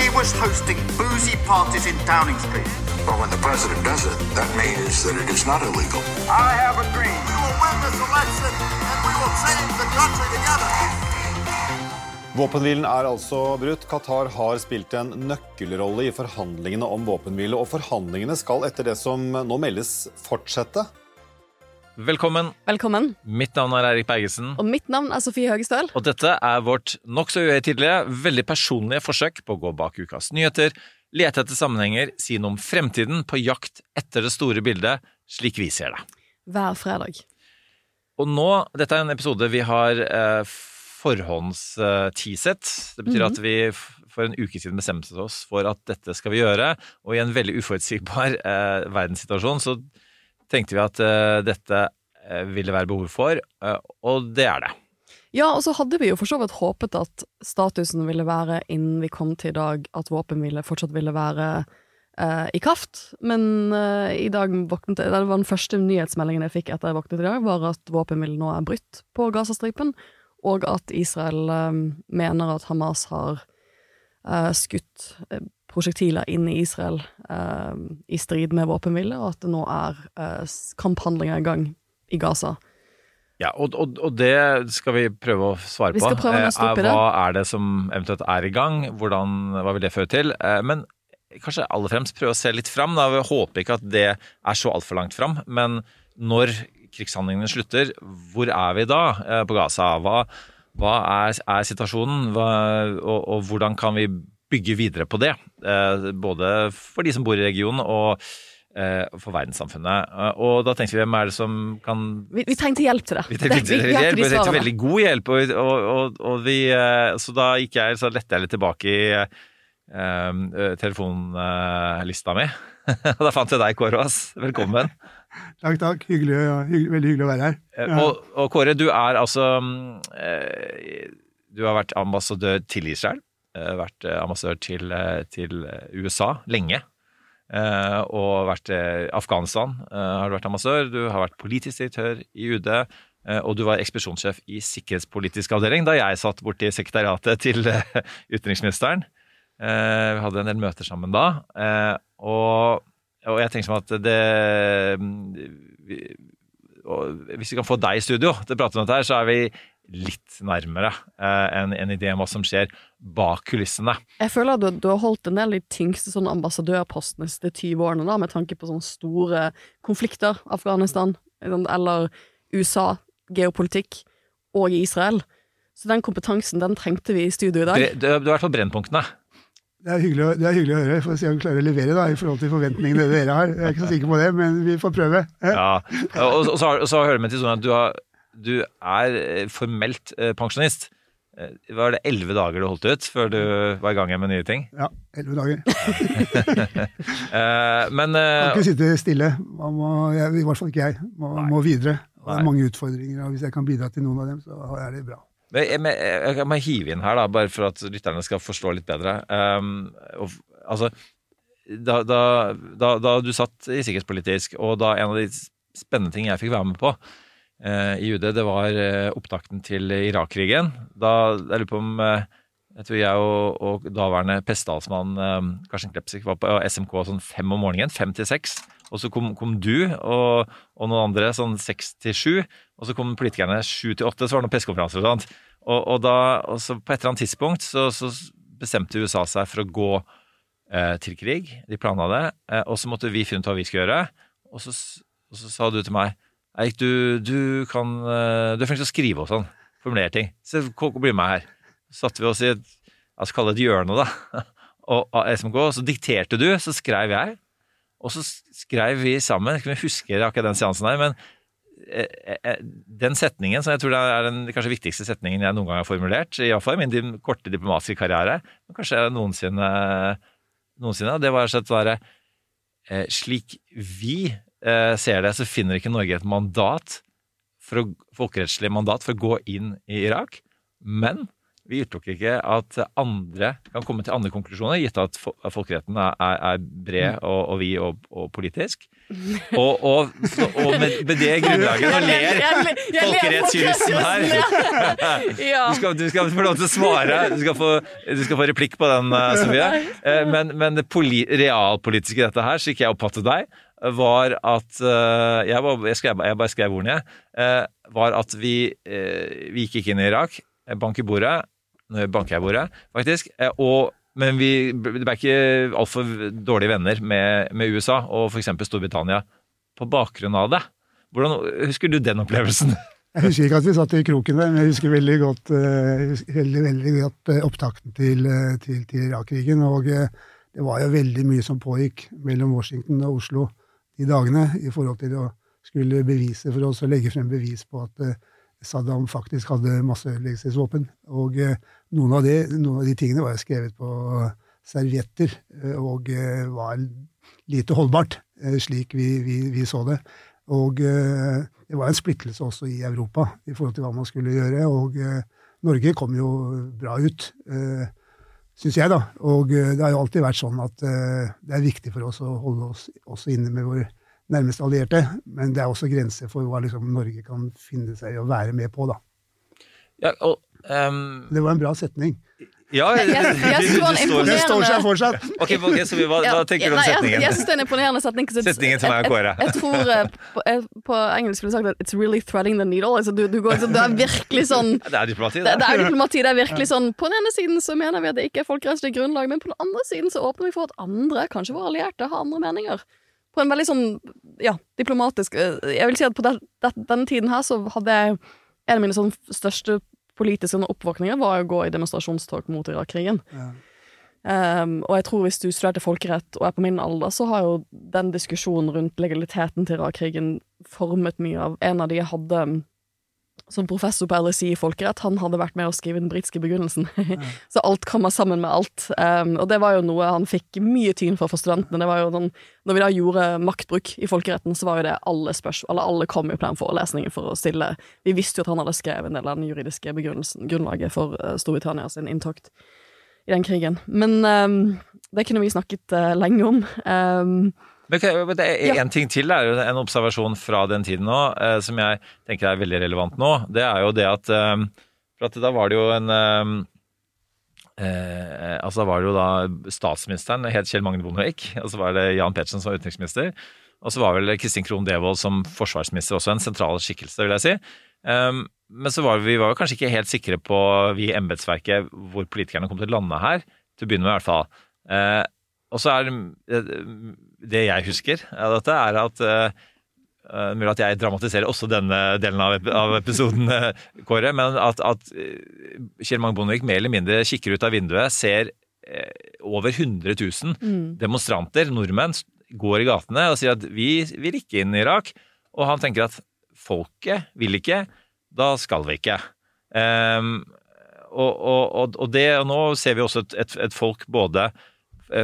He was hosting boozy parties in Downing Street. But when the president does it, that means that it is not illegal. I have a dream. We will win this election and we will change the country together. Våpenhvilen er altså brutt. Qatar har spilt en nøkkelrolle i forhandlingene om våpenhvile. Og forhandlingene skal etter det som nå meldes, fortsette. Velkommen. Velkommen. Mitt navn er Eirik Bergesen. Og mitt navn er Sofie Høgestøl. Og dette er vårt nokså uhøytidelige, veldig personlige forsøk på å gå bak ukas nyheter, lete etter sammenhenger, si noe om fremtiden, på jakt etter det store bildet, slik vi ser det. Hver fredag. Og nå, dette er en episode vi har eh, forhåndsteaset. Det betyr at vi for en uke siden bestemte oss for at dette skal vi gjøre, og i en veldig uforutsigbar eh, verdenssituasjon så tenkte vi at eh, dette eh, ville være behov for, eh, og det er det. Ja, og så hadde vi jo for så vidt håpet at statusen ville være innen vi kom til i dag, at våpenhvile fortsatt ville være eh, i kraft. Men eh, i dag våknet Det var den første nyhetsmeldingen jeg fikk etter jeg våknet i dag, var at våpenhvile nå er brutt på Gazastripen, og at Israel eh, mener at Hamas har skutt prosjektiler inn i Israel eh, i strid med våpenhvile, og at det nå er eh, kamphandlinger i gang i Gaza. Ja, og, og, og det skal vi prøve å svare på. prøve å Eh, i det. Hva er det som eventuelt er i gang? Hvordan, hva vil det føre til? Eh, Men kanskje aller fremst prøve å se litt fram. Da. Vi håper ikke at det er så altfor langt fram. Men når krigshandlingene slutter, hvor er vi da eh, på Gaza? Hva, hva er, er situasjonen, hva, og, og hvordan kan vi bygge videre på det? Eh, Både for de som bor i regionen og eh, for verdenssamfunnet. Eh, Og da tenkte vi, hvem er det som kan Vi, vi trengte hjelp til det. vi trengte, vi- vi hjelp, vi trengte veldig god hjelp, og, og, og, og vi, så da gikk jeg, så lette jeg litt tilbake i um, telefonlista mi. og da fant jeg deg, Kåre Aas. Velkommen. Takk, takk. Hyggelig, ja, hyggelig, veldig hyggelig å være her. Ja. Og, og Kåre, du er altså Du har vært ambassadør til Israel. Eh, Vært eh, ambassadør til, eh, til USA lenge. Og vært i Afghanistan har du vært ambassadør. Du har vært politisk direktør i UD. Og du var ekspedisjonssjef i sikkerhetspolitisk avdeling da jeg satt borti sekretariatet til utenriksministeren. Vi hadde en del møter sammen da. Og, og jeg tenker som at det hvis vi kan få deg i studio til å prate om dette, her, så er vi litt nærmere en, en idé om hva som skjer bak kulissene. Jeg føler at du, du har holdt en del av de tyngste sånn ambassadørpostene de siste 20 årene, da, med tanke på sånne store konflikter. Afghanistan, eller USA, geopolitikk, og Israel. Så den kompetansen, den trengte vi i studio i dag. Du, har har vært på Brennpunktene. Det er hyggelig, det er hyggelig å høre. Får se om vi klarer å levere da, i forhold til forventningene dere har. Jeg er ikke så sikker på det, men vi får prøve. Ja. Og så, og så hører vi til sånn at du, har, du er eh, formelt eh, pensjonist. Eh, Var det elleve dager du holdt ut før du var i gang med nye ting? Ja, elleve dager. Men Men Kan eh, ikke sitte stille. Man må, I hvert fall ikke jeg. Man må videre. Det er mange utfordringer, og hvis jeg kan bidra til noen av dem, så er det bra. Men jeg, må hive inn her, da, bare for at lytterne skal forstå litt bedre. Um, og, altså, da, da, da, da du satt i sikkerhetspolitisk, og da en av de spennende tingene jeg fikk være med på eh, i UD, det var eh, opptakten til Irak-krigen. Da jeg lurer på om eh, jeg tror jeg og, og daværende pressetalsmann eh, Karsten Klepsik var på SMK sånn fem om morgenen, fem til seks. Og så kom, kom du og, og noen andre sånn seks til sju. Og så kom politikerne sju til åtte, så var det noen pressekonferanser og sånt. Og, og, da, og så på et eller annet tidspunkt så, så bestemte USA seg for å gå eh, til krig. De planla det. Eh, og så måtte vi finne ut hva vi skulle gjøre. Og så, og så sa du til meg Eik, du, du kan eh, Du er flink til å skrive og sånn. Formulere ting. Så bli med her. Så satte vi oss i et La oss kalle det et hjørne, da. Og SMK. Så dikterte du, så skrev jeg. Og så skrev vi sammen, jeg huske akkurat den seansen her, men eh, eh, den setningen, som jeg tror er den kanskje viktigste setningen jeg noen gang har formulert, iallfall i min korte diplomatiske karriere, men kanskje noensinne, noensinne. Det var slett bare Slik vi ser det, så finner ikke Norge et mandat for å, folkerettslig mandat for å gå inn i Irak. Men vi utelukker ikke at andre kan komme til andre konklusjoner, gitt at folkeretten er, er, bred og, og vid og, og politisk. Og, og, og med, med det grunnlaget Nå ler folkerettsjuristen her. Du skal, du skal få lov til å svare. Du skal få, du skal få replikk på den, eh, Sofie. Eh, Men, men det poli, realpolitiske i dette her, slik jeg oppfatter deg, var at eh, Jeg, var, jeg, skrev, jeg bare skrev ordene, jeg. eh, Var at vi, eh, vi gikk inn i Irak. Bank i bordet. Nå banker jeg bordet, faktisk. Og, men vi ble ikke altfor dårlige venner med, med USA og f.eks. Storbritannia på bakgrunn av det. Hvordan Husker du den opplevelsen? Jeg husker ikke at vi satt i kroken der, men jeg husker veldig godt, husker veldig, veldig godt opptakten til, til, til Irak-krigen. Og det var jo veldig mye som pågikk mellom Washington og Oslo de dagene i forhold til å skulle bevise for oss og legge frem bevis på at eh, Saddam faktisk hadde masseødeleggelsesvåpen. Og eh, noen av, det, noen av de tingene var jo skrevet på servietter eh, og eh, var lite holdbart, slik vi, vi, vi så det. Og det var en splittelse også i Europa i forhold til hva man skulle gjøre. Og Norge kom jo bra ut, eh, syns jeg, da. Og eh, det har jo alltid vært sånn at eh, det er viktig for oss å holde oss også inne med våre nærmeste allierte. Men det er også grenser for hva liksom, Norge kan finne seg i å være med på, da. Ja, og, um, Det var en bra setning. Ja, Jeg- står- seg fortsatt! Ok, okay så vi, hva, hva tenker du om Nei, jeg- setningen? Jeg, synes det er en imponerende setning. Setningen til meg og jeg- Kåre. Jeg, jeg tror eh, på, engelsk skulle du sagt at 'it's really threading the needle'. Altså, du, du går, liksom- det er virkelig sånn Det er diplomati, det, det. er diplomati. Det er virkelig sånn På den ene siden så mener vi at det ikke er folkerettslig grunnlag, men på den andre siden så åpner vi for at andre, kanskje våre allierte, har andre meninger. På en veldig sånn, ja, diplomatisk eh, Jeg vil si at på den, den, denne tiden her så hadde jeg En av mine sånn største politiske oppvåkninga var å gå i demonstrasjonstog mot Irak-krigen. Um, og jeg tror hvis du studerte folkerett og er på min alder, så har jo den diskusjonen rundt legaliteten til Irak-krigen formet mye av En av de jeg hadde som professor på LSI i folkerett, han hadde vært med å skrive den britiske begrunnelsen. så alt kommer sammen med alt. Um, og det var jo noe han fikk mye tyn for for studentene. Det var jo den, når vi da gjorde maktbruk i folkeretten, så var jo det alle spørsmål Eller alle kom jo på den forelesningen for å stille Vi visste jo at han hadde skrevet en del av den juridiske begrunnelsen, grunnlaget for uh, Storbritannia sin inntokt i den krigen. Men um, det kunne vi snakket uh, lenge om. Um, Men det er. En ting til er jo en observasjon fra den tiden nå, eh, som jeg tenker er veldig relevant nå. Det er jo det at eh, For at da var det jo en eh, eh, Altså var det jo da statsministeren, het Kjell Magne Bondevik, og så var det Jan Petersen som var utenriksminister. Og så var vel Kristin Krohn Devold som forsvarsminister også en sentral skikkelse, vil jeg si. Um, men så var vi, vi var jo kanskje ikke helt sikre på, vi i embetsverket, hvor politikerne kom til å lande her. Til å begynne med, i hvert fall. Eh, og så er det Det jeg husker av dette, er at eh, Uh, mulig at jeg dramatiserer også denne delen av, episoden, eh, Kåre. Men at, at eh, Kjell Magne Bondevik mer eller mindre kikker ut av vinduet, ser eh, over 100 000 demonstranter, nordmenn, går i gatene og sier at vi vil ikke inn i Irak. Og han tenker at folket vil ikke, da skal vi ikke. Um, og, og, og, det, og nå ser vi også et, et, et folk både eh,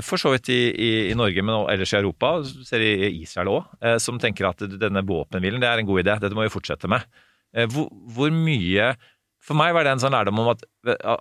for så vidt i, i, i Norge, men ellers i Europa, ser i Israel òg, som tenker at denne våpenhvilen det er en god idé. Dette må vi fortsette med. Eh, Hvor, hvor mye For meg var det en sånn lærdom om at,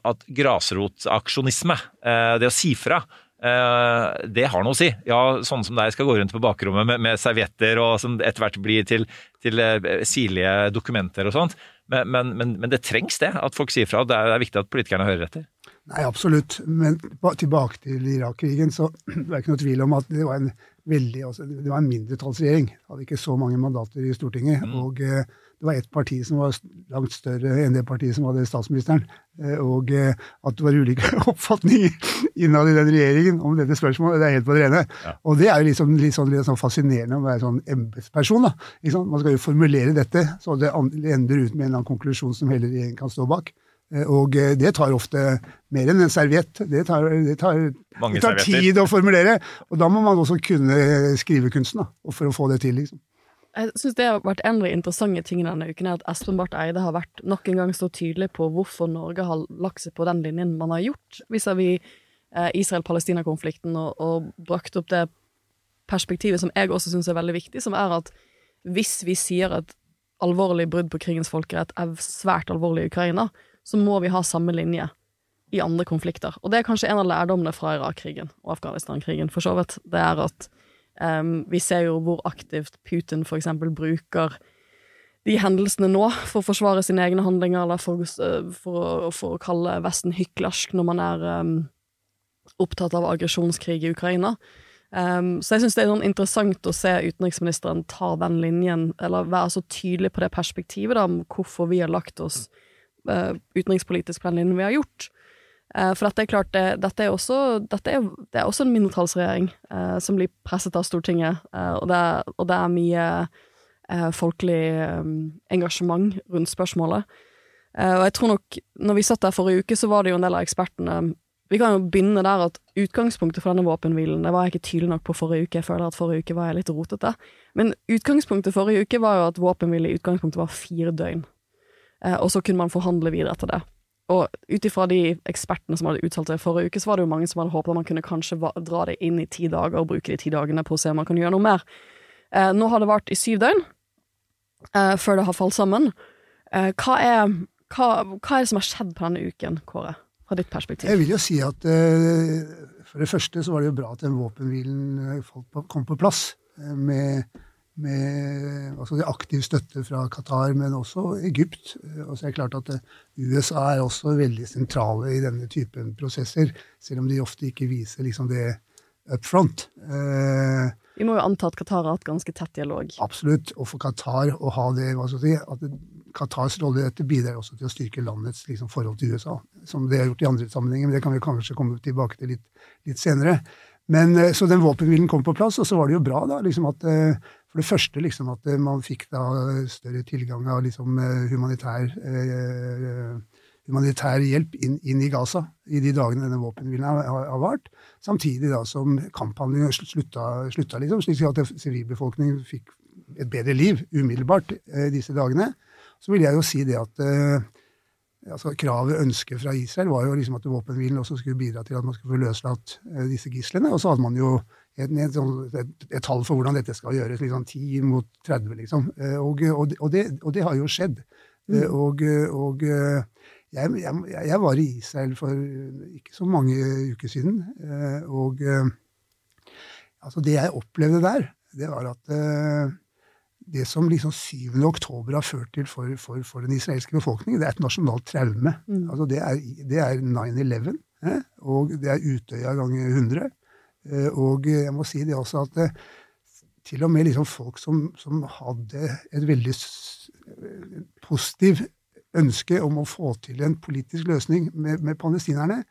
at grasrotaksjonisme, eh, det å si fra, eh, det har noe å si. Ja, sånne som deg skal gå rundt på bakrommet med, med servietter og som etter hvert blir til, til eh, sirlige dokumenter og sånt. Men, men, men det trengs det, at folk sier fra. Det er, det er viktig at politikerne hører etter. Nei, absolutt. Men tilbake til Irak-krigen, så det er ikke noe tvil om at det var en veldig, altså, det var en mindretallsregjering. Hadde ikke så mange mandater i Stortinget. Og eh, det var ett parti som var langt større enn det partiet som hadde statsministeren. Eh, og eh, at det var ulike oppfatninger innad i den regjeringen om dette spørsmålet, det er helt på det rene. Og det er jo liksom, litt, sånn, litt sånn fascinerende å være sånn embetsperson. Man skal jo formulere dette, så det det ender ut med en eller annen konklusjon som hele regjeringen kan stå bak. Eh, Og eh, det tar ofte mer enn en serviett. Det tar, det tar, det tar tid å formulere. Og da må man også kunne skrivekunsten da, for å få det til. liksom. Jeg syns det har vært en av de interessante tingene denne uken, er at Espen Barth Eide har vært nok en gang så tydelig på hvorfor Norge har lagt seg på den linjen man har gjort, vis-à-vis eh, Israel-Palestina-konflikten og, og brakt opp det perspektivet som jeg også syns er veldig viktig, som er at hvis vi sier at alvorlig brudd på krigens folkerett er svært alvorlig i Ukraina, så må vi ha samme linje i andre konflikter. Og det er kanskje en av lærdommene fra Irak-krigen og Afghanistan-krigen, for så vidt. Det er at um, vi ser jo hvor aktivt Putin eksempel bruker de hendelsene nå for å forsvare sine egne handlinger, eller for, for, å, for å, kalle Vesten hyklersk når man er um, opptatt av aggresjonskrig i Ukraina. Um, så jeg syns det er sånn interessant å se utenriksministeren ta den linjen, eller være så tydelig på det perspektivet, da, om hvorfor vi har lagt oss utenrikspolitisk på den linjen vi har gjort. Uh, for dette er klart, det, dette er også, dette er, det er også en mindretallsregjering eh, som blir presset av Stortinget, og det, er, og, det er, mye folkelig um, engasjement rundt spørsmålet. og jeg tror nok, når vi satt der forrige uke, så var det jo en del av ekspertene vi kan jo begynne der at utgangspunktet for denne våpenhvilen Det var jeg ikke tydelig nok på forrige uke. Jeg føler at forrige uke var jeg litt rotete. Men utgangspunktet forrige uke var jo at våpenhvile i utgangspunktet var fire døgn. Eh, og så kunne man forhandle videre etter det. Og ut ifra de ekspertene som hadde uttalt seg forrige uke, så var det jo mange som hadde håpet at man kunne kanskje dra det inn i ti dager og bruke de ti dagene på å se om man kan gjøre noe mer. Eh, nå har det vart i syv døgn eh, før det har falt sammen. Eh, hva, er, hva, hva er det som har skjedd på denne uken, Kåre? fra ditt perspektiv? Jeg vil jo si at uh, for det første så var det jo bra at den våpenhvilen uh, kom på plass. Med, med altså aktiv støtte fra Qatar, men også Egypt. Og så er det klart at USA er også veldig sentrale i denne typen prosesser, selv om de ofte ikke viser liksom det up front. Vi må jo anta at Qatar har hatt ganske tett dialog. Absolutt. Og for Qatar å ha det, hva skal jeg si, at Qatars rolle i dette bidrar også til å styrke landets liksom, forhold til USA, som det har gjort i andre sammenhenger. Men det kan vi kanskje komme tilbake til litt, litt senere. Men, eh, så den våpenhvilen kom på plass, og så var det jo bra da, liksom at, eh, for det første liksom at eh, man fikk da større tilgang av liksom humanitær, humanitær hjelp inn, inn, i Gaza i de dagene denne våpenhvilen har, har, vart. Samtidig da som kamphandlingene slutta, slutta liksom, slik at sivilbefolkningen fikk et bedre liv umiddelbart disse dagene så vil jeg jo si det at eh, altså Kravet, ønsket fra Israel, var jo liksom at våpenhvilen også skulle bidra til at man skulle få løslatt eh, disse gislene. Og så hadde man jo et, et, sånn, et, et tall for hvordan dette skal gjøres. liksom 10 mot 30, liksom. Eh, og, og, og, det, og det, har jo skjedd. Mm. Og, jeg, jeg, jeg, var i Israel for ikke så mange uker siden. Og altså det jeg opplevde der, det var at det som liksom 7. oktober har ført til for, for, for, den israelske befolkningen, det er et nasjonalt traume. Mm. Altså det er, er 9-11, eh? og det er Utøya ganger 100. Eh, og jeg må si det også at det, eh, til og med liksom folk som, som hadde et veldig positiv ønske om å få til en politisk løsning med, med palestinerne,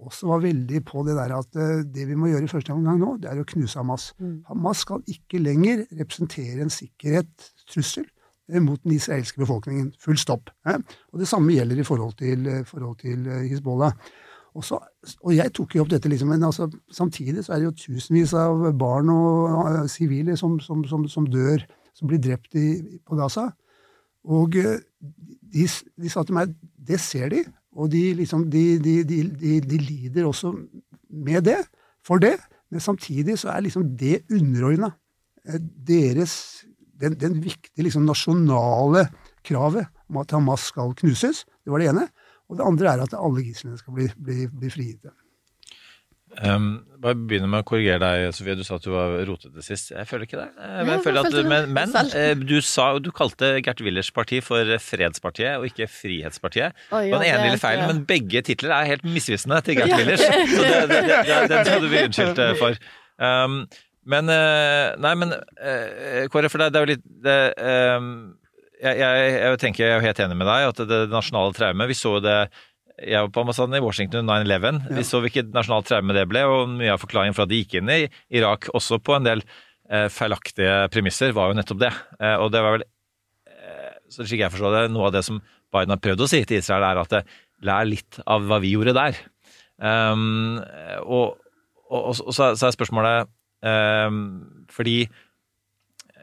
også var veldig på det der at det vi må gjøre i første omgang nå, det er å knuse Hamas. Mm. Hamas skal ikke lenger representere en sikkerhetstrussel mot den israelske befolkningen. Full stopp. Eh? Og det samme gjelder i forhold til, forhold til Hizbollah. Også, og jeg tok jo opp dette, liksom, men altså, samtidig så er det jo tusenvis av barn og sivile som, som, som, som, dør, som blir drept i, på Gaza. Og de, de sa til meg det ser de, og de, liksom, de, de, lider også med det, for det. Men samtidig så er liksom det underordna eh, deres Den, den viktige liksom, nasjonale kravet om at Hamas skal knuses. Det var det ene. Og det andre er at alle gislene skal bli, bli, bli frigitte. Um, bare begynne med å korrigere deg, Sofie. Du sa at du var rotete sist. Jeg føler ikke det. Jeg, jeg føler at, men, men eh, du, sa, du kalte Gert Willers parti for Fredspartiet og ikke Frihetspartiet. Oi, ja, det var den ene lille feilen, men begge titler er helt misvisende til Gert Willers. Så det, det, det, den skal du bli unnskyldt eh, for. Um, men eh, Nei, men Kåre, for det, er jo litt um, jeg, jeg, jeg, tenker jeg er helt enig med deg at det nasjonale traumet Vi så det jeg var på ambassaden i Washington 9-11. Vi så hvilket nasjonalt traume det ble, og mye av forklaringen for at de gikk inn i Irak, også på en del eh, feilaktige premisser, var jo nettopp det. Eh, og det var vel, eh, så slik jeg forstår det, noe av det som Biden har prøvd å si til Israel, er at det lær litt av hva vi gjorde der. Um, og, og, og, og, så er spørsmålet um, Fordi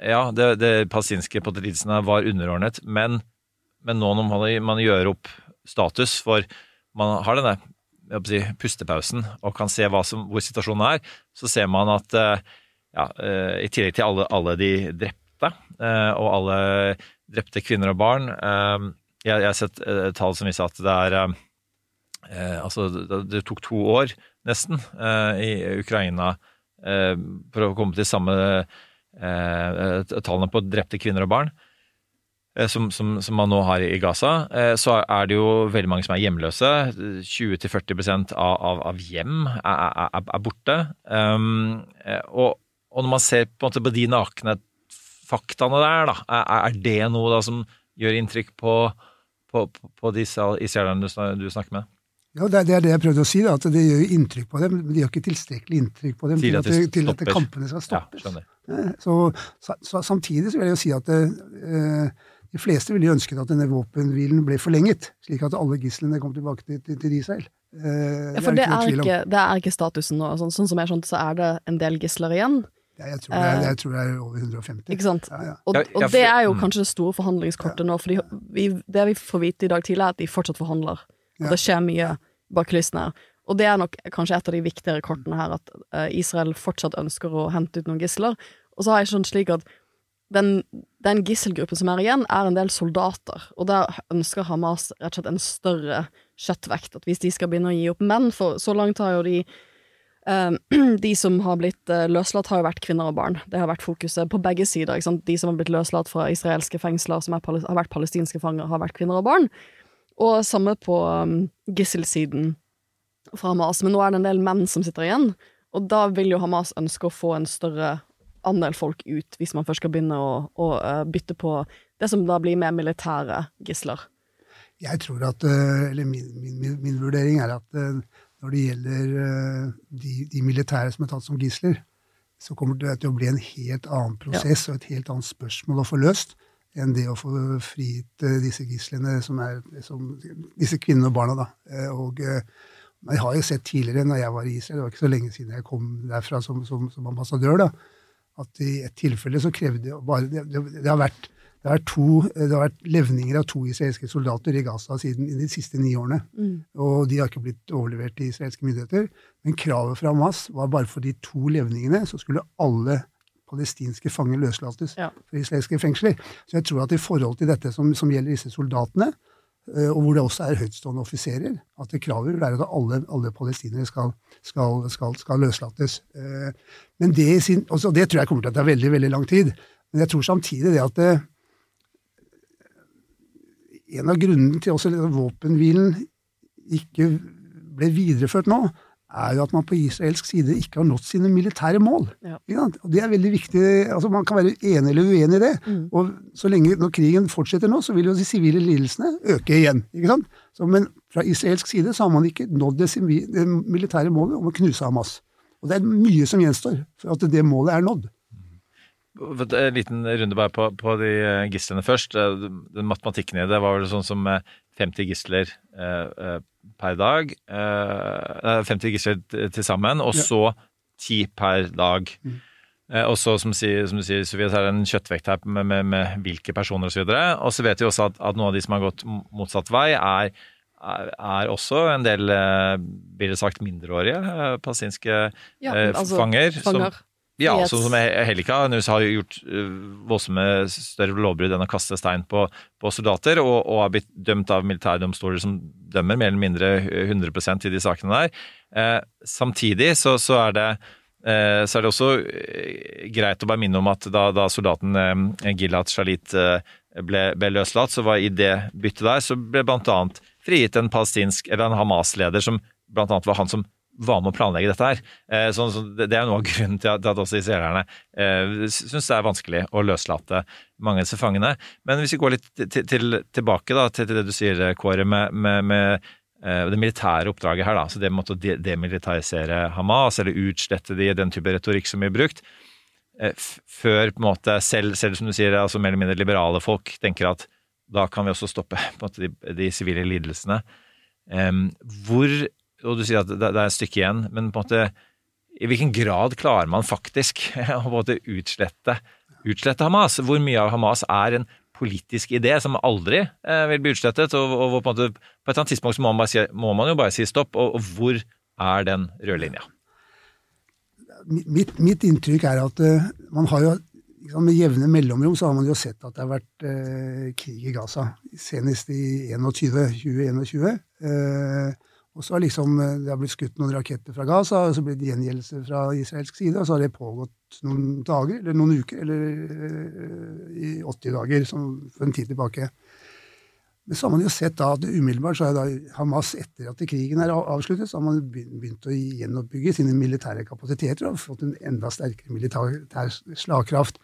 ja, det, det palestinske patriotisene var underordnet, men, men nå når man, gjør opp status, for man har denne si, pustepausen og kan se som, hvor situasjonen er, så ser man at eh, ja, eh, i tillegg til alle, alle de drepte, eh, og alle drepte kvinner og barn jeg, jeg har sett tall som viser at det er Altså, det, tok to år, nesten, i Ukraina for å komme til samme tallene på drepte kvinner og barn. eh, Som, som, som man nå har i Gaza, eh, så er det jo veldig mange som er hjemløse. 20-40% av, av, av hjem er, er, er, borte. Um, eh, og, og når man ser på, på de nakne faktaene der, da, er, er det noe da som gjør inntrykk på, på, på, disse israelerne du snakker med? Ja, det er, det er det jeg prøvde å si, da, at det gjør jo inntrykk på dem, men de gjør ikke tilstrekkelig inntrykk på dem Til at det det- til at kampene skal stoppes. Ja, så, så, samtidig så vil jeg jo si at eh, de fleste ville ønsket at denne våpenhvilen ble forlenget, slik at alle gislene kom tilbake til, til, til Israel. Eh, Ja, for det er ikke, det er ikke statusen nå. Sånn, sånn som jeg skjønte, så er det en del gisler igjen. Ja, jeg, tror det er, Eh, jeg tror det er over 150. Ikke sant? Ja, ja. Og, og det er jo mm. kanskje det store forhandlingskortet nå, For det vi får vite i dag tidlig, er at de fortsatt forhandler. At det skjer mye bak kulissene her. Og det er nok kanskje et av de viktigere kortene her, at eh, Israel fortsatt ønsker å hente ut noen gisler. Og så har jeg skjønt slik at den, den gisselgruppen som er igjen, er en del soldater. Og der ønsker Hamas rett og slett en større kjøttvekt. At hvis de skal begynne å gi opp menn, for så langt har jo de eh, de som har blitt eh, løslatt, har jo vært kvinner og barn. Det har vært fokuset på begge sider. De som har blitt løslatt fra israelske fengsler, som er, har vært palestinske fanger, har vært kvinner og barn. Og samme på um, gisselsiden fra Hamas. Men nå er det en del menn som sitter igjen, og da vil jo Hamas ønske å få en større andel folk ut, hvis man først skal begynne å, å eh, bytte på det som da blir mer militære gisler. Jeg tror at, eh, eller min, min, min, vurdering er at eh, når det gjelder de, de militære som er tatt som gisler, så kommer det til å bli en helt annen prosess og et helt annet spørsmål å få løst enn det å få frigitt eh, disse gislene, som er som, disse kvinnene og barna. da. Eh, Og eh, jeg har jo sett tidligere, når jeg var i Israel, det var ikke så lenge siden jeg kom derfra som, som, som ambassadør, da, at i et tilfelle så krevde bare det, det, det har vært det har, to, det har vært levninger av to israelske soldater i Gaza siden i de siste ni årene. Og de har ikke blitt overlevert til israelske myndigheter. Men kravet fra Hamas var bare for de to levningene så skulle alle palestinske fanger løslates Ja. fra israelske fengsler. Så jeg tror at i forhold til dette som, som gjelder disse soldatene, eh, og hvor det også er høytstående offiserer, at det kravet vil være at alle, alle palestinere skal, skal, skal, skal løslates. Eh, Men det, sin, også, det tror jeg kommer til å ta veldig veldig lang tid. Men jeg tror samtidig det at det, en av grunnene til også at våpenhvilen ikke ble videreført nå, er jo at man på israelsk side ikke har nådd sine militære mål. Ja. Og Det er veldig viktig. altså Man kan være enig eller uenig i det. Og så lenge når krigen fortsetter nå, så vil jo de sivile lidelsene øke igjen. ikke sant? Så, men fra israelsk side så har man ikke nådd det, det militære målet om å knuse Hamas. Og det er mye som gjenstår for at det målet er nådd. En liten runde bare på, på de eh, gislene først. Eh, Den matematikken i det var vel sånn som eh, 50 gisler eh, eh, per dag. Eh, eh, 50 gisler til sammen, og Ja. så 10 per dag. Eh, og så, som, som du sier, Sofie, så er det en kjøttvekt her med, med, med hvilke personer osv. Og så vet vi også at, at noen av de som har gått motsatt vei, er, er, er også en del, blir det sagt, mindreårige palestinske Ja, altså, fanger. som- fanger. Ja, sånn som Helika Nus har gjort øh, voldsomme større lovbrudd enn å kaste stein på, på soldater, og, og har blitt dømt av militærdomstoler som dømmer mer eller mindre 100% i de sakene der. Eh, samtidig så, så, er det, eh, så er det også eh, greit å bare minne om at da, da soldaten eh, Gilad Shalit eh, ble, ble løslatt, så var i det byttet der så ble blant annet frigitt en palestinsk, eller en Hamas-leder som blant annet var han som var med å planlegge dette her. Eh, sånn, så det er noe av grunnen til at, at også israelerne eh, syns det er vanskelig å løslate mange av disse fangene. Men hvis vi går litt til, til, tilbake da, til, det du sier, Kåre, med, med, med eh, det militære oppdraget her, da, så det med å demilitarisere Hamas, eller utslette de, den type retorikk som blir brukt, eh, før på en måte selv, selv som du sier, altså mer eller mindre liberale folk tenker at da kan vi også stoppe på en måte, de, de sivile lidelsene. Um, hvor, og du sier at det, er et stykke igjen, men på en måte i hvilken grad klarer man faktisk å måte utslette, utslette Hamas? Hvor mye av Hamas er en politisk idé som aldri eh, vil bli utslettet. Og, og, på, måte, på et eller annet tidspunkt må man, si, må man jo bare si stopp. Og, og hvor er den røde linja? Mitt, mitt, inntrykk er at uh, man har jo liksom, Med jevne mellomrom så har man jo sett at det har vært uh, krig i Gaza. Senest i 21, 2021. Uh, og så har liksom, det har blitt skutt noen raketter fra Gaza, og så blir det gjengjeldelse fra israelsk side, og så har det pågått noen dager, eller noen uker, eller i 80 dager, som for en tid tilbake. Men så har man jo sett da at umiddelbart så har Hamas, etter at krigen er avsluttet, så har man begynt å gjenoppbygge sine militære kapasiteter og fått en enda sterkere militær slagkraft.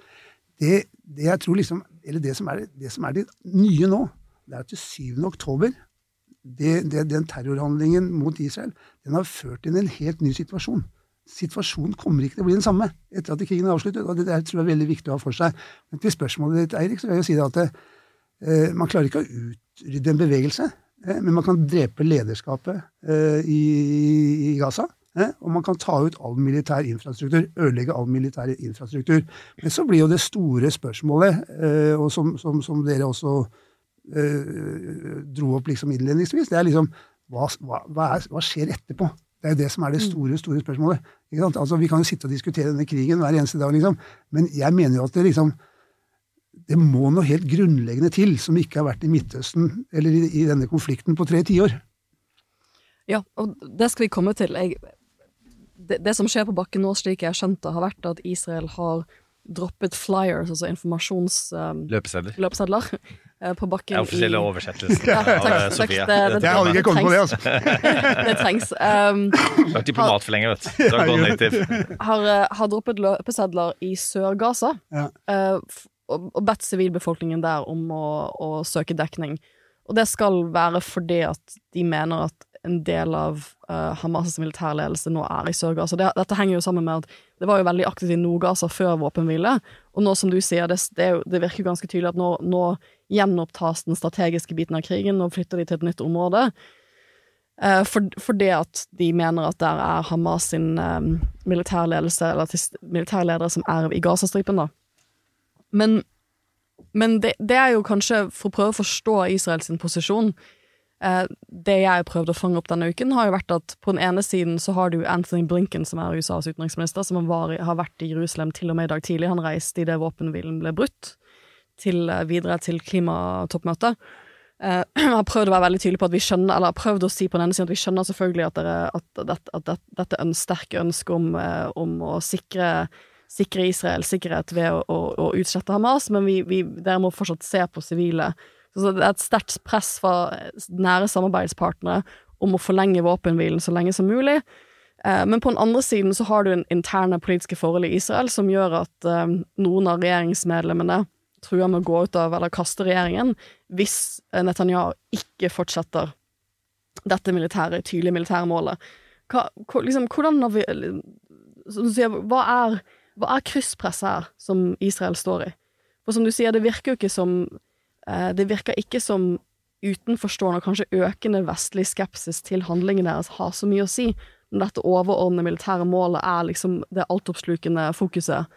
Det, det, jeg tror liksom, eller det som, er, det som er det nye nå, det er at til 7. oktober det, det, Den terrorhandlingen mot Israel den har ført til en helt ny situasjon. Situasjonen kommer ikke til å bli den samme etter at krigen er avsluttet. og Det tror jeg er veldig viktig å ha for seg. Men til spørsmålet ditt, Eirik, så vil jeg si at det, eh, man klarer ikke å utrydde en bevegelse, eh, men man kan drepe lederskapet eh, i, i Gaza. Eh, og man kan ta ut all militær infrastruktur, ødelegge all militær infrastruktur. Men så blir jo det store spørsmålet, og som, som, som dere også dro opp liksom innledningsvis, det er liksom hva, hva, er, hva, skjer etterpå? Det er jo det som er det store store spørsmålet. Altså, vi kan jo sitte og diskutere denne krigen hver eneste dag, liksom. men jeg mener jo at det liksom det må noe helt grunnleggende til som ikke har vært i Midtøsten eller i, i denne konflikten på tre tiår. Ja, og det skal vi komme til. Jeg, det, det, som skjer på bakken nå, slik jeg har skjønt det, har vært at Israel har droppet flyers, altså informasjons... Um, løpesedler. løpesedler uh, på bakken Det er offisielle oversettelsen ja, takk, av Sofia. Det, det, jeg hadde ikke kommet på det, altså. det trengs. Um, du har vært diplomat for lenge, vet du. Har, uh, har droppet løpesedler i Sør-Gaza. Ja. Uh, og bedt sivilbefolkningen der om å, å, søke dekning. Og det skal være fordi at de mener at en del av uh, Hamas' militærledelse nå er i Sør-Gaza. Det, dette henger jo sammen med at det var jo veldig aktivt i Nord-Gaza før våpenhvile, og nå som du sier, det, det, jo, det virker jo ganske tydelig at nå, nå, gjenopptas den strategiske biten av krigen, Nå flytter de til et nytt område. Uh, for, for, det at de mener at der er Hamas sin um, militærledelse, eller militærledere som er i Gazastripen, da. Men, men det, det, er jo kanskje for å prøve å forstå Israels posisjon. Eh, det jeg prøvde å fange opp denne uken, har jo vært at på den ene siden så har du Anthony Blinken, som er USAs utenriksminister, som var, har vært i Jerusalem til og med i dag tidlig. Han reiste idet våpenhvilen ble brutt, til, eh, videre til klimatoppmøtet. Uh, har prøvd å være veldig tydelig på at vi skjønner, eller har prøvd å si på den ene siden at vi skjønner selvfølgelig at, dere, at, at, at, dette er en sterk ønske om, uh, om å sikre sikre Israel sikkerhet ved å, å, å utslette Hamas, men vi, vi, dere må fortsatt se på sivile. Så det er et sterkt press fra nære samarbeidspartnere om å forlenge våpenhvilen så lenge som mulig. Eh, men på den andre siden så har du en interne politiske forhold i Israel som gjør at eh, noen av regjeringsmedlemmene truer med å gå ut av eller kaste regjeringen hvis Netanyahu ikke fortsetter dette militære, tydelige militære målet. Hva, liksom, hvordan har vi, Hva er hva er krysspresset her som Israel står i? For som du sier, det virker jo ikke som Det virker ikke som utenforstående og kanskje økende vestlig skepsis til handlingene deres har så mye å si, men dette overordnede militære målet er liksom det altoppslukende fokuset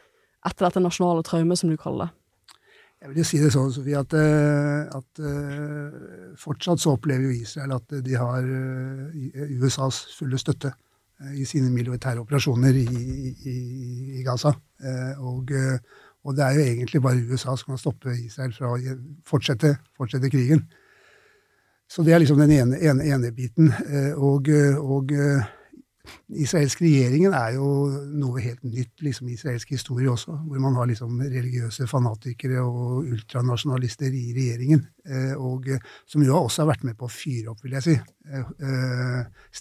etter dette nasjonale traumet, som du kaller det. Jeg vil jo si det sånn, Sofie, at, eh, at uh, fortsatt så opplever jo Israel at de har USAs fulle støtte. Eh, i sine militære operasjoner i, i, i Gaza. Eh, og, eh, og, det er jo egentlig bare USA som kan stoppe Israel fra å fortsette, fortsette krigen. Så det er liksom den ene, ene, ene biten. Og, og israelsk regjeringen er jo noe helt nytt liksom israelsk historie også, hvor man har liksom religiøse fanatikere og ultranasjonalister i regjeringen, og som jo også har vært med på å fyre opp, vil jeg si,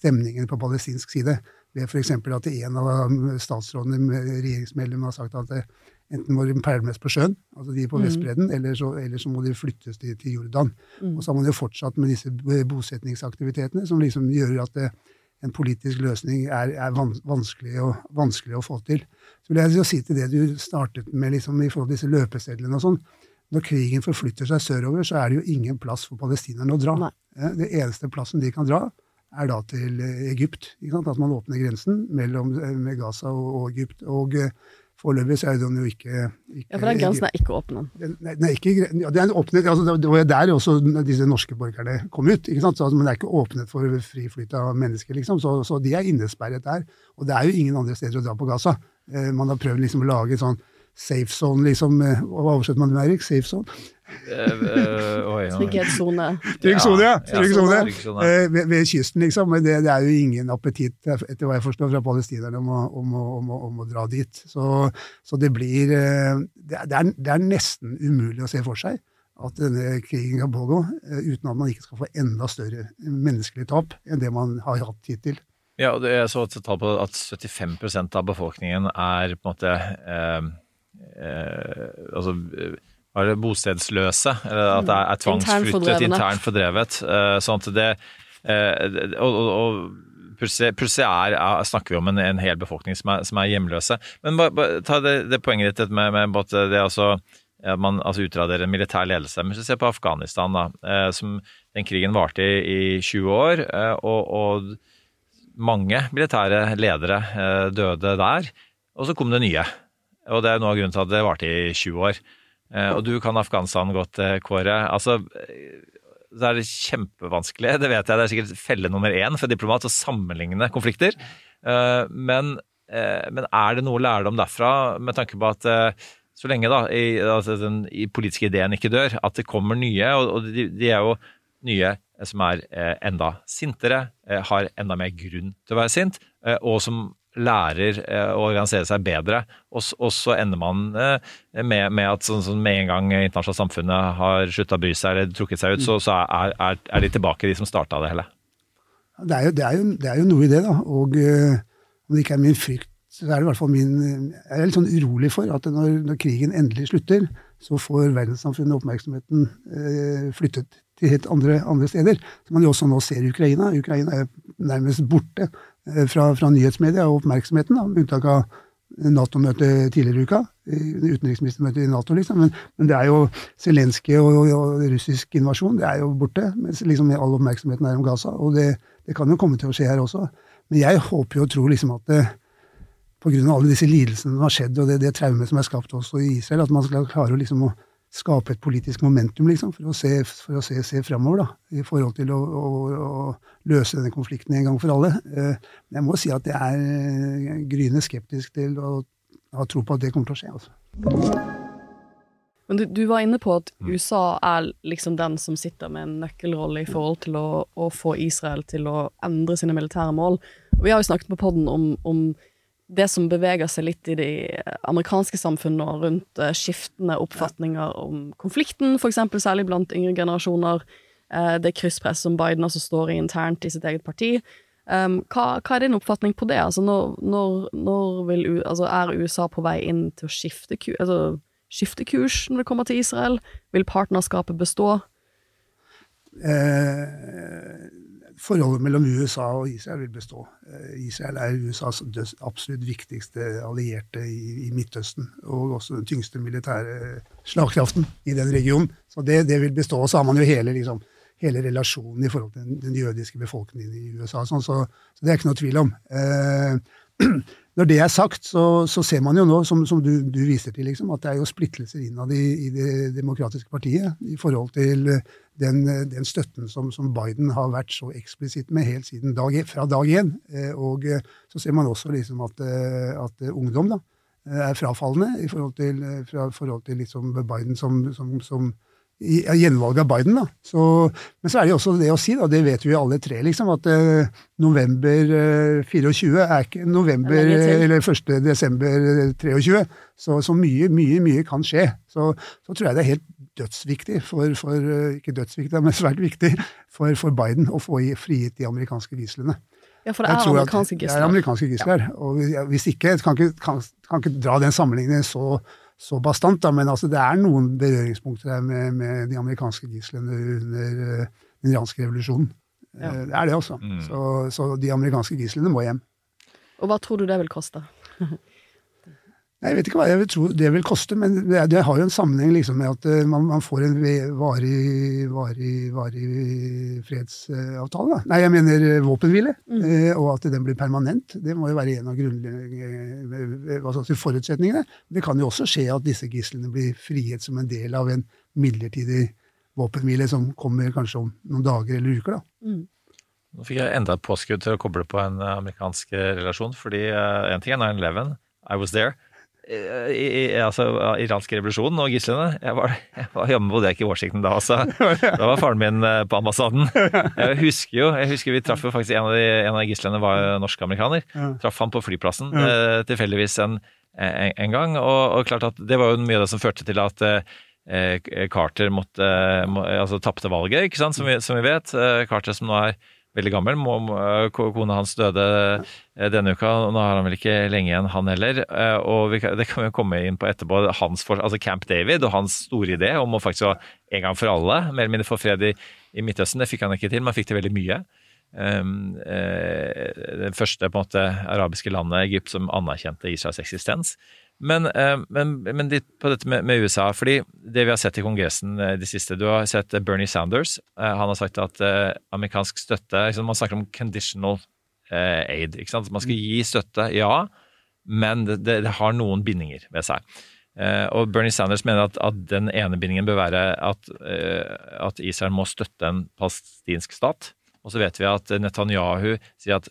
stemningen på palestinsk side ved f.eks. at en av statsrådene, regjeringsmedlemmene, har sagt at enten må de permes på sjøen, altså de på mm. Vestbredden, eller så, eller så, må de flyttes til, til Jordan. Mm. Og så har man jo fortsatt med disse bosetningsaktivitetene, som liksom gjør at det, en politisk løsning er, er vanskelig, å, vanskelig, å, få til. Så vil jeg jo si til det du startet med liksom, i forhold til disse løpesedlene og sånn. Når krigen forflytter seg sørover, så er det jo ingen plass for palestinerne å dra. Nei. Det eneste plassen de kan dra, er da til eh, Egypt. At man åpner grensen mellom, eh, med Gaza og, Egypt. Og eh, Foreløpig så er den jo ikke, ikke Ja, for den grensen er ikke åpen. den, nei, ikke, ja, den er åpnet, altså det- var jo der også disse norske borgerne kom ut. ikke sant? Så, altså, men det er ikke åpnet for fri flyt av mennesker, liksom. Så, så de er innesperret der. Og det er jo ingen andre steder å dra på Gaza. Eh, man har prøvd liksom å lage en sånn safe zone, liksom. eh, Hva oversetter man det med, Erik? Safe zone? Eh, Trygghetssone, ja. Trygghetssone. Ja. Ja, Trygg ja. Eh, ved, ved kysten, liksom. Men det, det er jo ingen appetitt, etter hva jeg forstår, fra palestinerne om å, om å, om å, om å dra dit. Så, så det blir eh, det er, det, er, nesten umulig å se for seg at denne krigen kan pågå eh, uten at man ikke skal få enda større menneskelig tap enn det man har hatt hittil. Ja, og det er så et tall på at 75% av befolkningen er på en måte eh, eh, altså, eh, hva er det, bostedsløse, eller at det er, er tvangsflyttet, internt fordrevet. Eh, sånn at det eh, Og, og, og plutselig, er, er, snakker vi om en, en hel befolkning som er, som er hjemløse. Men bare, ba, ta det, det poenget ditt med, med at det er altså at man altså utraderer en militær ledelse. Men hvis du ser på Afghanistan, da, eh, som den krigen varte i, i 20 år, eh, og, og mange militære ledere eh, døde der, og så kom det nye. Og det er noe av grunnen til at det varte i 20 år. Eh, og du kan Afghanistan godt, eh, Kåre. Altså, så er det kjempevanskelig, det vet jeg, det er sikkert felle nummer én for diplomat å sammenligne konflikter. Eh, men, eh, men er det noe lærdom derfra, med tanke på at eh, så lenge da, i, altså, den i politiske ideen ikke dør, at det kommer nye, og, og de, de er jo nye eh, som er eh, enda sintere, eh, har enda mer grunn til å være sint, eh, og som lærer eh, å organisere seg bedre. Og, så ender man eh, med, med at sånn, sånn med en gang internasjonale samfunnet har slutta å bry seg eller trukket seg ut, så, så er, er, er de tilbake, de som starta det hele. Det er jo, det jo, det er jo noe i det, da. Og eh, om det ikke er min frykt, så er det i hvert fall min Jeg er litt sånn urolig for at når, når krigen endelig slutter, så får verdenssamfunnet oppmerksomheten eh, flyttet til helt andre, andre steder. Som man jo også nå ser i Ukraina. Ukraina er nærmest borte fra, fra nyhetsmedia og oppmerksomheten, med unntak av Nato-møtet tidligere i uka. eh, Utenriksministermøtet i Nato, liksom. Men, men det er jo Zelenskyj og, og russisk invasjon, det er jo borte. Mens liksom all oppmerksomheten er om Gaza. Og det, det kan jo komme til å skje her også. Men jeg håper jo og tror liksom at det, på grunn av alle disse lidelsene som har skjedd, og det, det traumet som er skapt også i Israel, at man skal klare å, liksom, å skape et politisk momentum liksom, for å se, for å se, se framover da, i forhold til å, å, å løse denne konflikten en gang for alle. Eh, Men jeg må si at jeg er eh, gryende skeptisk til å ha tro på at det kommer til å skje. Altså. Men du, du var inne på at USA er liksom den som sitter med en nøkkelrolle i forhold til å, å få Israel til å endre sine militære mål. Vi har jo snakket på podden om, om det som beveger seg litt i de amerikanske samfunnene og rundt eh, skiftende oppfatninger om konflikten, eksempel særlig blant yngre generasjoner. Eh, det krysspress som Biden altså står i internt i sitt eget parti. Um, hva, hva er din oppfatning på det? Altså, når, når, når vil, altså, er USA på vei inn til å skifte, altså, skifte kurs når det kommer til Israel? Vil partnerskapet bestå? Eh, forholdet mellom USA og Israel vil bestå. Eh, Israel er USAs absolutt viktigste allierte i, i Midtøsten, og også den tyngste militære slagkraften i den regionen. Så det, det vil bestå. Og så har man jo hele, liksom, hele relasjonen i forhold til den, den jødiske befolkningen i USA. Sånn, så, så det er ikke noe tvil om. Eh, når det er sagt, så, så ser man jo nå, som, som du, du viser til, liksom, at det er jo splittelser innad i, i Det demokratiske partiet i forhold til den, den støtten som, som Biden har vært så eksplisitt med helt siden dag, fra dag én. Eh, Og eh, så ser man også liksom at, eh, at ungdom da, eh, er frafallende i forhold til, eh, fra forhold til liksom Biden som, som, gjenvalget av Biden. da. Så, men så er det jo også det å si, da, det vet vi alle tre, liksom, at eh, november eh, 24 er ikke november er eh, eller 1. desember eh, 23. Så, så mye, mye, mye kan skje. Så, så tror jeg det er helt dødsviktig for, for eh, ikke dødsviktig, men svært viktig for, for Biden å få i- frigitt de amerikanske gislene. Ja, for det er amerikanske gisler. Det er amerikanske gisler. Og hvis- hvis ikke, kan ikke, kan, kan ikke dra den sammenligningen så, så bastant, da, men altså, det er noen berøringspunkter her med, med de amerikanske gislene under eh, den iranske revolusjonen. Ja. Eh, Det er det, altså. Så, så de amerikanske gislene må hjem. Og hva tror du det vil koste? Nei, Jeg vet ikke hva jeg vil tro det vil koste, men det, det har jo en sammenheng liksom med at eh, man, man får en varig, varig, varig fredsavtale. Da. Nei, jeg mener eh, våpenhvile, Mm. og at den blir permanent. Det må jo være en av grunnleggende forutsetningene. Det kan jo også skje at disse gislene blir frihet som en del av en midlertidig våpenhvile som kommer kanskje om noen dager eller uker. da. Nå fikk jeg enda et påskudd til å koble på en eh, amerikansk eh, relasjon, fordi én en ting er 9-11, I was there. Eh, I, i, altså iranske revolusjonen og gislene. Jeg var, jeg var hjemme bodde jeg ikke i Washington da altså. Da var faren min eh, på ambassaden. Jeg husker jo, jeg husker vi traff jo faktisk en av de, en av gislene var norsk-amerikaner. Traff han på flyplassen eh, tilfeldigvis en, en, en gang. Og, og klart at det var jo mye av det som førte til at eh, Carter måtte, må, altså tapte valget, ikke sant, som vi, som vi vet. Eh, Carter som nå er veldig gammel. Kona hans døde eh, denne uka, og nå har han vel ikke lenge igjen, han heller. Eh, Og kan- det kan vi komme inn på etterpå. Hans altså Camp David og hans store idé om å faktisk ha en gang for alle mer eller mindre få fred i, i Midtøsten, det fikk han ikke til. men han fikk til veldig mye. Um, eh, det første på en måte arabiske landet, Egypt, som anerkjente Israels eksistens. Men, eh, men, men litt på dette med, med USA, fordi det vi har sett i Kongressen i det siste Du har sett eh, Bernie Sanders. Eh, han har sagt at eh, amerikansk støtte liksom, Man snakker om conditional eh, aid. Ikke sant? Man skal gi støtte, ja, men det, det, har noen bindinger ved seg. Eh, og Bernie Sanders mener at, at den ene bindingen bør være at, eh, at Israel må støtte en palestinsk stat. Og så vet vi at Netanyahu sier at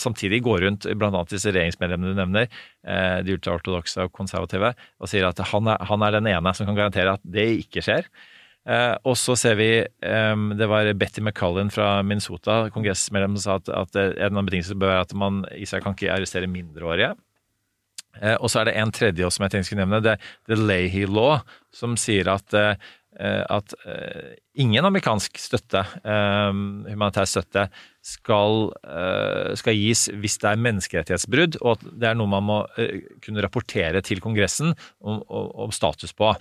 samtidig går rundt blant annet disse regjeringsmedlemmene du nevner, eh, de ultraortodokse og konservative, og sier at han er, han er den ene som kan garantere at det ikke skjer. Eh, og så ser vi eh, Det var Betty McCullin fra Minnesota, kongressmedlem, som sa at, at en av betingelsene bør være at man, Israel kan ikke arrestere mindreårige. Eh, og så er det en tredje også som jeg tenkte skulle nevne, det The Leahy Law, som sier at, eh, at eh, ingen amerikansk støtte, eh, humanitær støtte, skal, eh, skal gis hvis det er menneskerettighetsbrudd, og at det er noe man må eh, kunne rapportere til Kongressen om, om, status på.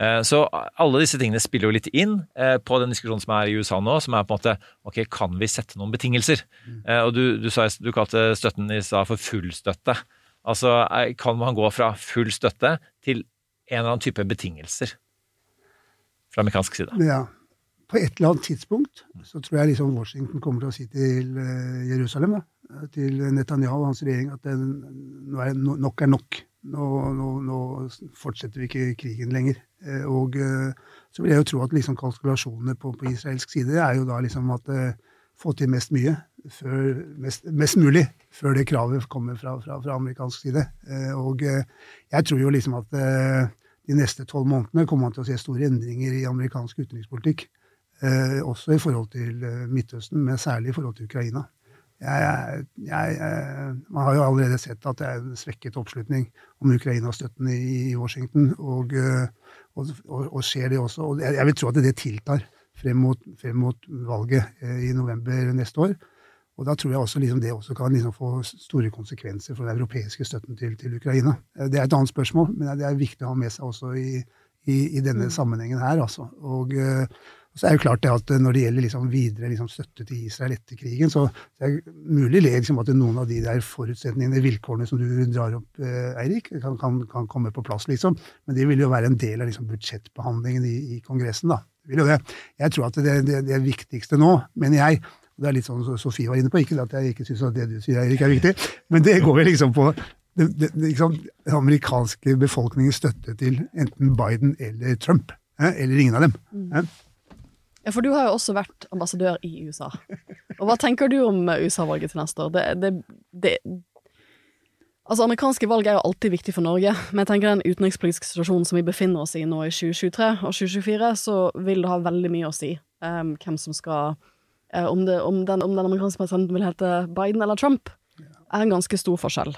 Eh, Så alle disse tingene spiller jo litt inn på den diskusjonen som er i USA nå, som er på en måte ok, kan vi sette noen betingelser? Mm. Og du, du, sa, du kalte støtten i stad for full støtte. Altså, kan man gå fra full støtte til en eller annen type betingelser fra amerikansk side? Ja. På et eller annet tidspunkt så tror jeg liksom Washington kommer til å si til eh, Jerusalem, da, til Netanyahu og hans regjering, at det, nå er, nok er nok. Nå, nå, nå fortsetter vi ikke krigen lenger. Eh, Og eh, så vil jeg jo tro at liksom kalkulasjonene på, på israelsk side er jo da liksom at eh, få til mest mye, før, mest, mest mulig, før det kravet kommer fra, fra, fra amerikansk side. Eh, Og eh, jeg tror jo liksom at eh, de neste tolv månedene kommer man til å se store endringer i amerikansk utenrikspolitikk. Eh, også i forhold til eh, Midtøsten, men særlig i forhold til Ukraina. Jeg, jeg, eh, man har jo allerede sett at det er en svekket oppslutning om Ukraina-støtten i, i Washington, og, og, og, skjer det også. Og jeg, vil tro at det tiltar frem mot, frem mot valget i november neste år. Og da tror jeg også liksom det også kan liksom få store konsekvenser for den europeiske støtten til, til Ukraina. Det er et annet spørsmål, men det er viktig å ha med seg også i, i, i denne sammenhengen her. Altså. Og så er det jo klart det at når det gjelder liksom videre liksom støtte til Israel etter krigen, så det er mulig liksom at noen av de der forutsetningene, vilkårene som du drar opp, eh, Eirik, kan, kan, kan komme på plass, liksom. Men det vil jo være en del av liksom budsjettbehandlingen i, i Kongressen, da. Det vil jo det. Jeg tror at det, det, det viktigste nå, mener jeg, og det er litt sånn Sofie var inne på, ikke at jeg ikke syns det du sier, Eirik, er viktig, men det går jo liksom på det, det, det, liksom, den amerikanske befolkningens støtte til enten Biden eller Trump. Eh, eller ingen av dem. Eh. Ja, for du har jo også vært ambassadør i USA. Og hva tenker du om eh, USA-valget til neste år? Det, det, det Altså, amerikanske valg er jo alltid viktig for Norge, men jeg tenker den utenrikspolitiske situasjonen som vi befinner oss i nå i 2023 og 2024, så vil det ha veldig mye å si um, hvem som skal um, om, det, om, den, om den amerikanske presidenten vil hete Biden eller Trump, er en ganske stor forskjell.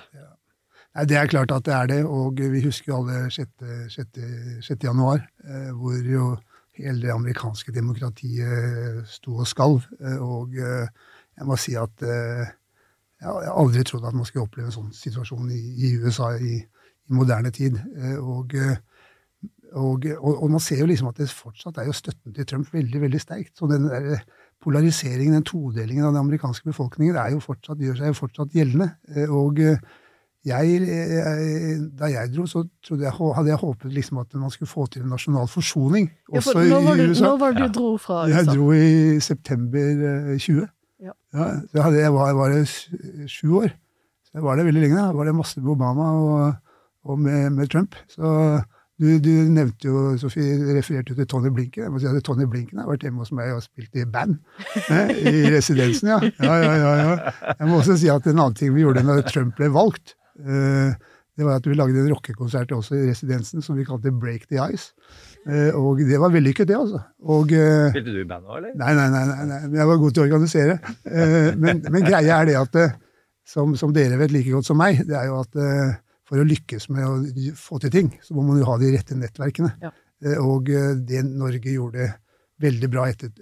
Nei, Det er klart at det er det, og vi husker jo alle 6. 6. 6. januar, eh, hvor jo hele det amerikanske demokratiet sto og skalv. eh, Og eh, jeg må si at eh, jeg har aldri trodd at man skulle oppleve en sånn situasjon i, USA i, i moderne tid. Eh, Og, eh, og, og, man ser jo liksom at det fortsatt er jo støtten til Trump veldig veldig sterkt. Så den der polariseringen, den todelingen av den amerikanske befolkningen, er jo fortsatt, gjør seg jo fortsatt gjeldende. Eh, Og eh, jeg, jeg, Da jeg dro, så jeg, hadde jeg håpet liksom at man skulle få til en nasjonal forsoning, Ja, for var, i USA. når var det du dro fra Jeg dro i september eh, 20. Ja. Ja, hadde, jeg var, var sju år. Så jeg var det veldig lenge. Da var det masse med Obama og, og med, med Trump. Så du, du nevnte jo, Sofie, refererte til Tony Blinken. Jeg må si at Tony Blinken har vært hjemme hos meg og spilt i band. eh, I residensen, ja. Ja, ja, ja, ja. Jeg må også si at en annen ting vi gjorde når Trump ble valgt, eh, det var at vi lagde en rockekonsert også i residensen som vi kalte Break the Ice. Eh, og det var vellykket, det, altså. Og eh, Spilte du i band òg, eller? Nei, nei, nei, nei, nei, men jeg var god til å organisere. Eh, men, men greia er det at, eh, som, som dere vet like godt som meg, det er jo at eh, for å lykkes med å få til ting, så må man jo ha de rette nettverkene. Ja. Eh, og eh, det Norge gjorde veldig bra etter,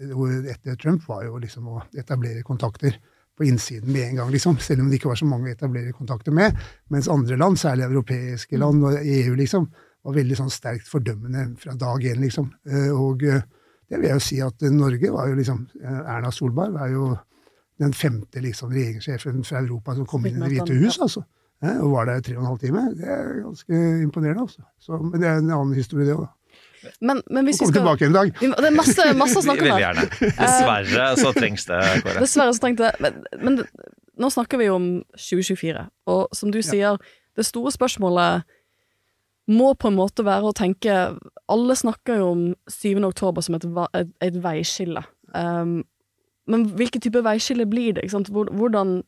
etter Trump, var jo liksom å etablere kontakter på innsiden med en gang, liksom, selv om det ikke var så mange å etablere kontakter med. Mens andre land, særlig europeiske land og EU, liksom, var veldig sånn sterkt fordømmende fra dag én, liksom. Eh, og eh, det vil jeg jo si at Norge var jo liksom eh, Erna Solberg var jo den femte liksom regjeringssjefen fra Europa som kom inn i Det hvite hus, altså. Og var der i tre og en halv time. Det er ganske imponerende, altså. Så, men det er en annen historie, det òg. Men, men hvis vi skal tilbake en dag. Det er masse, masse å snakke om Veldig her. gjerne. Dessverre så trengs det, Kåre. Dessverre så trengs det men, men det- nå snakker vi om 2024, og som du sier, det store spørsmålet må på en måte være å tenke Alle snakker jo om 7. oktober som et, et, et veiskille. Um, men hvilken type veiskille blir det? Ikke sant? Hvordan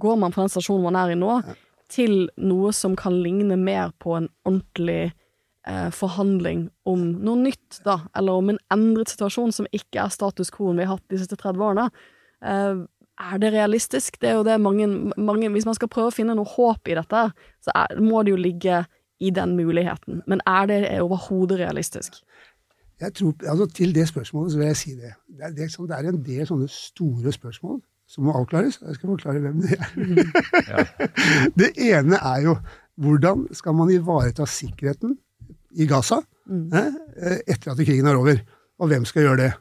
går man fra den stasjonen man er i nå, til noe som kan ligne mer på en ordentlig eh, forhandling om noe nytt, da, eller om en endret situasjon som ikke er status quo vi har hatt de siste 30 årene. Eh, er det realistisk? Det er jo det mange, mange Hvis man skal prøve å finne noe håp i dette, så er, må det jo ligge i den muligheten. Men er det overhodet realistisk? Jeg tror, altså Til det spørsmålet så vil jeg si det. Det er, det, sånn- det er en del sånne store spørsmål som må avklares. Jeg skal forklare hvem det er. det ene er jo hvordan skal man ivareta sikkerheten i Gaza eh, etter at krigen er over? Og hvem skal gjøre det?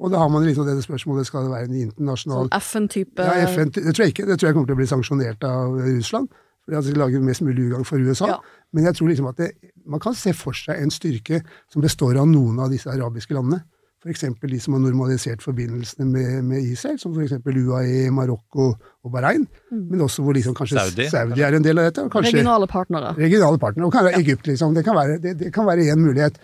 Og da har man liksom det spørsmålet skal det være en internasjonal Sånn FN-type ja, FN, det tror jeg ikke. Det tror jeg kommer til å bli sanksjonert av Russland. Fordi at de lager mest mulig ugagn for USA. Ja. Men jeg tror liksom at det, man kan se for seg en styrke som består av noen av disse arabiske landene. F.eks. de som har normalisert forbindelsene med, med Israel, som f.eks. UAE, Marokko og Bahrain. Men også hvor liksom kanskje Saudi. Saudi, er en del av dette. Og kanskje regionale partnere. regionale partnere. Og kan være Egypt, liksom. Det kan være, det, det kan være en mulighet.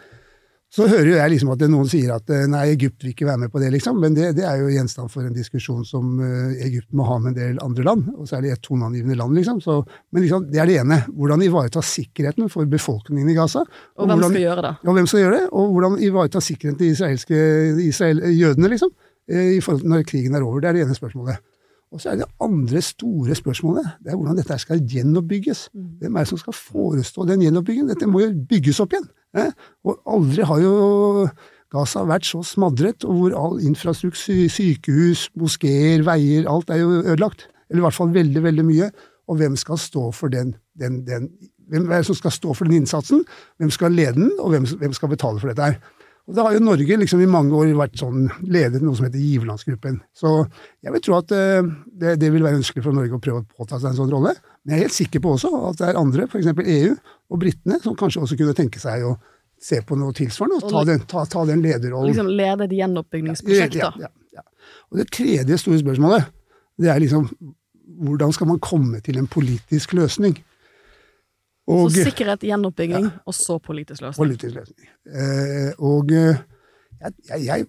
Så hører jo jeg liksom at noen sier at eh, nei, Egypt vil ikke være med på det, liksom. Men det, det er jo gjenstand for en diskusjon som eh, Egypt må ha med en del andre land, og særlig et toneangivende land, liksom. Så, men liksom, det er det ene. Hvordan ivareta sikkerheten for befolkningen i Gaza. Og hvem hvordan, skal gjøre det? og hvem skal gjøre det? Og hvordan ivareta sikkerheten til israelske, Israel, jødene, liksom. eh, I forhold til når krigen er over. Det er det ene spørsmålet. Og så er det andre store spørsmålet. Det er hvordan dette skal gjenoppbygges. Hvem er det som skal forestå den gjenoppbyggingen? Dette må jo bygges opp igjen. Og aldri har jo Gaza vært så smadret, og hvor all infrastruktur, sykehus, moskeer, veier, alt er jo ødelagt. Eller i hvert fall veldig, veldig mye. Og hvem skal stå for den, den, den Hvem er det som skal stå for den innsatsen? Hvem skal lede den, og hvem, hvem skal betale for dette her? Og Da har jo Norge liksom i mange år vært sånn ledet noe som heter giverlandsgruppen. Så jeg vil tro at eh, det, det vil være ønskelig for Norge å prøve å påta seg en sånn rolle. Men jeg er helt sikker på også at det er andre, f.eks. EU og britene, som kanskje også kunne tenke seg å se på noe tilsvarende og ta den, ta, ta den lederrollen. Liksom lede et gjenoppbyggingsprosjekt, da. ja, ja. Og det tredje store spørsmålet, det er liksom hvordan skal man komme til en politisk løsning? Og, Så sikkerhet, gjenoppbygging, og så politisk løsning. politisk løsning. Eh, og eh, jeg, jeg, jeg,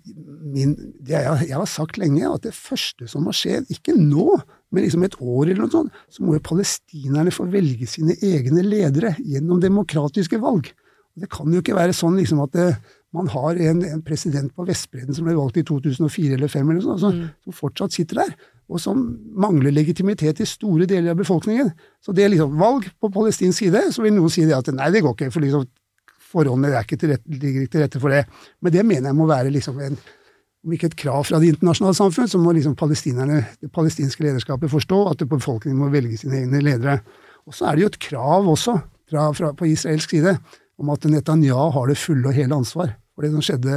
min, det jeg, jeg har sagt lenge, at det første som har skjedd, ikke nå, men liksom et år eller noe sånt, så må jo palestinerne få velge sine egne ledere gjennom demokratiske valg. Og Det kan jo ikke være sånn liksom at det, man har en, en president på Vestbredden som ble valgt i 2004 eller 2005, eller sånn, som, som fortsatt sitter der, og som mangler legitimitet i store deler av befolkningen. Så det er liksom valg på palestinsk side, så vil noen si det at nei, det går ikke, for liksom forholdene er ikke til rette, ligger ikke til rette for det. Men det mener jeg må være liksom en om ikke et krav fra det internasjonale samfunn, så må liksom det palestinske lederskapet forstå at befolkningen må velge sine egne ledere. Og så er det jo et krav også fra, fra, på israelsk side om at Netanyahu har det fulle og hele ansvar for det som skjedde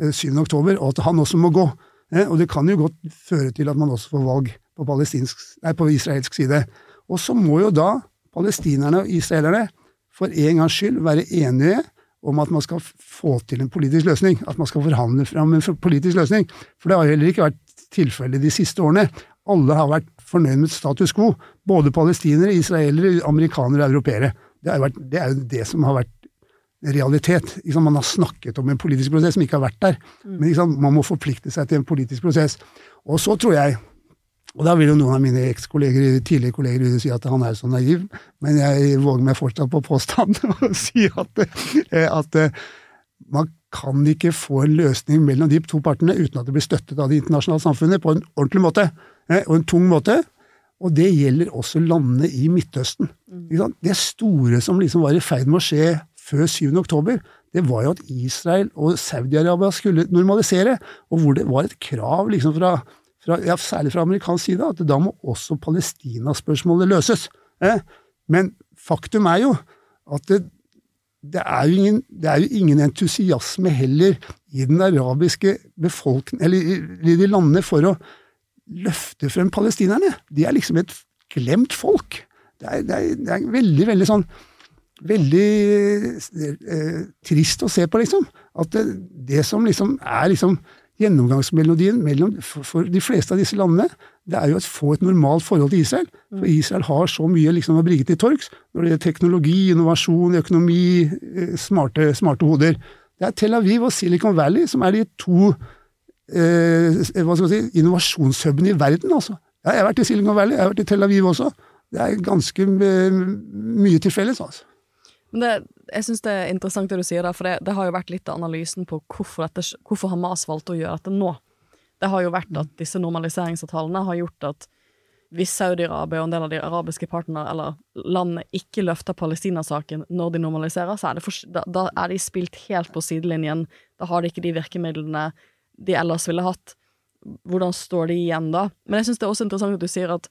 eh, 7. oktober, og at han også må gå. Eh, Og det kan jo godt føre til at man også får valg på, nei, på israelsk side. Og så må jo da palestinerne og israelerne for en gangs skyld være enige om at man skal få til en politisk løsning. At man skal forhandle fram en politisk løsning. For det har heller ikke vært tilfellet de siste årene. Alle har vært fornøyd med status quo. Både palestinere, israelere, amerikanere og europeere. Det vært, det er jo det som har vært realitet. Liksom, man har snakket om en politisk prosess som ikke har vært der. Men liksom, man må forplikte seg til en politisk prosess. Og så tror jeg og da vil jo noen av mine ekskolleger, tidligere kolleger si at han er så naiv, men jeg våger meg fortsatt på påstanden og si at, eh, at eh, man kan ikke få en løsning mellom de to partene uten at det blir støttet av det internasjonale samfunnet på en ordentlig måte, eh, og en tung måte. Og det gjelder også landene i Midtøsten. Det store som liksom var i ferd med å skje før 7. oktober, det var jo at Israel og Saudi-Arabia skulle normalisere, og hvor det var et krav liksom fra fra, ja, særlig fra amerikansk side, at da må også Palestina-spørsmålet løses. Eh? Men faktum er jo at det, det, er jo ingen, det er jo ingen entusiasme heller i den arabiske befolkningen, eller i, i de landene, for å løfte frem palestinerne. De er liksom et glemt folk. Det er, det er, det er veldig, veldig sånn Veldig eh, trist å se på, liksom. At det, det som liksom er liksom gjennomgangsmelodien mellom, for, for, de fleste av disse landene, det er jo å få et normalt forhold til Israel. For Israel har så mye liksom å bringe til torgs når det gjelder teknologi, innovasjon, økonomi, eh, smarte, smarte hoder. Det er Tel Aviv og Silicon Valley som er de to eh, si, innovasjonshubene i verden. altså. Jeg har vært i Silicon Valley, jeg har vært i Tel Aviv også. Det er ganske eh, mye til felles. altså. Men det, jeg syns det er interessant det du sier der, for det, det har jo vært litt av analysen på hvorfor, dette, hvorfor Hamas valgte å gjøre dette nå. Det har jo vært at disse normaliseringsavtalene har gjort at hvis Saudi-Arabia og en del av de arabiske partnerne eller landene ikke løfter Palestina-saken når de normaliserer, så er for, da, da er de spilt helt på sidelinjen. Da har de ikke de virkemidlene de ellers ville hatt. Hvordan står de igjen da? Men jeg syns det er også interessant at du sier at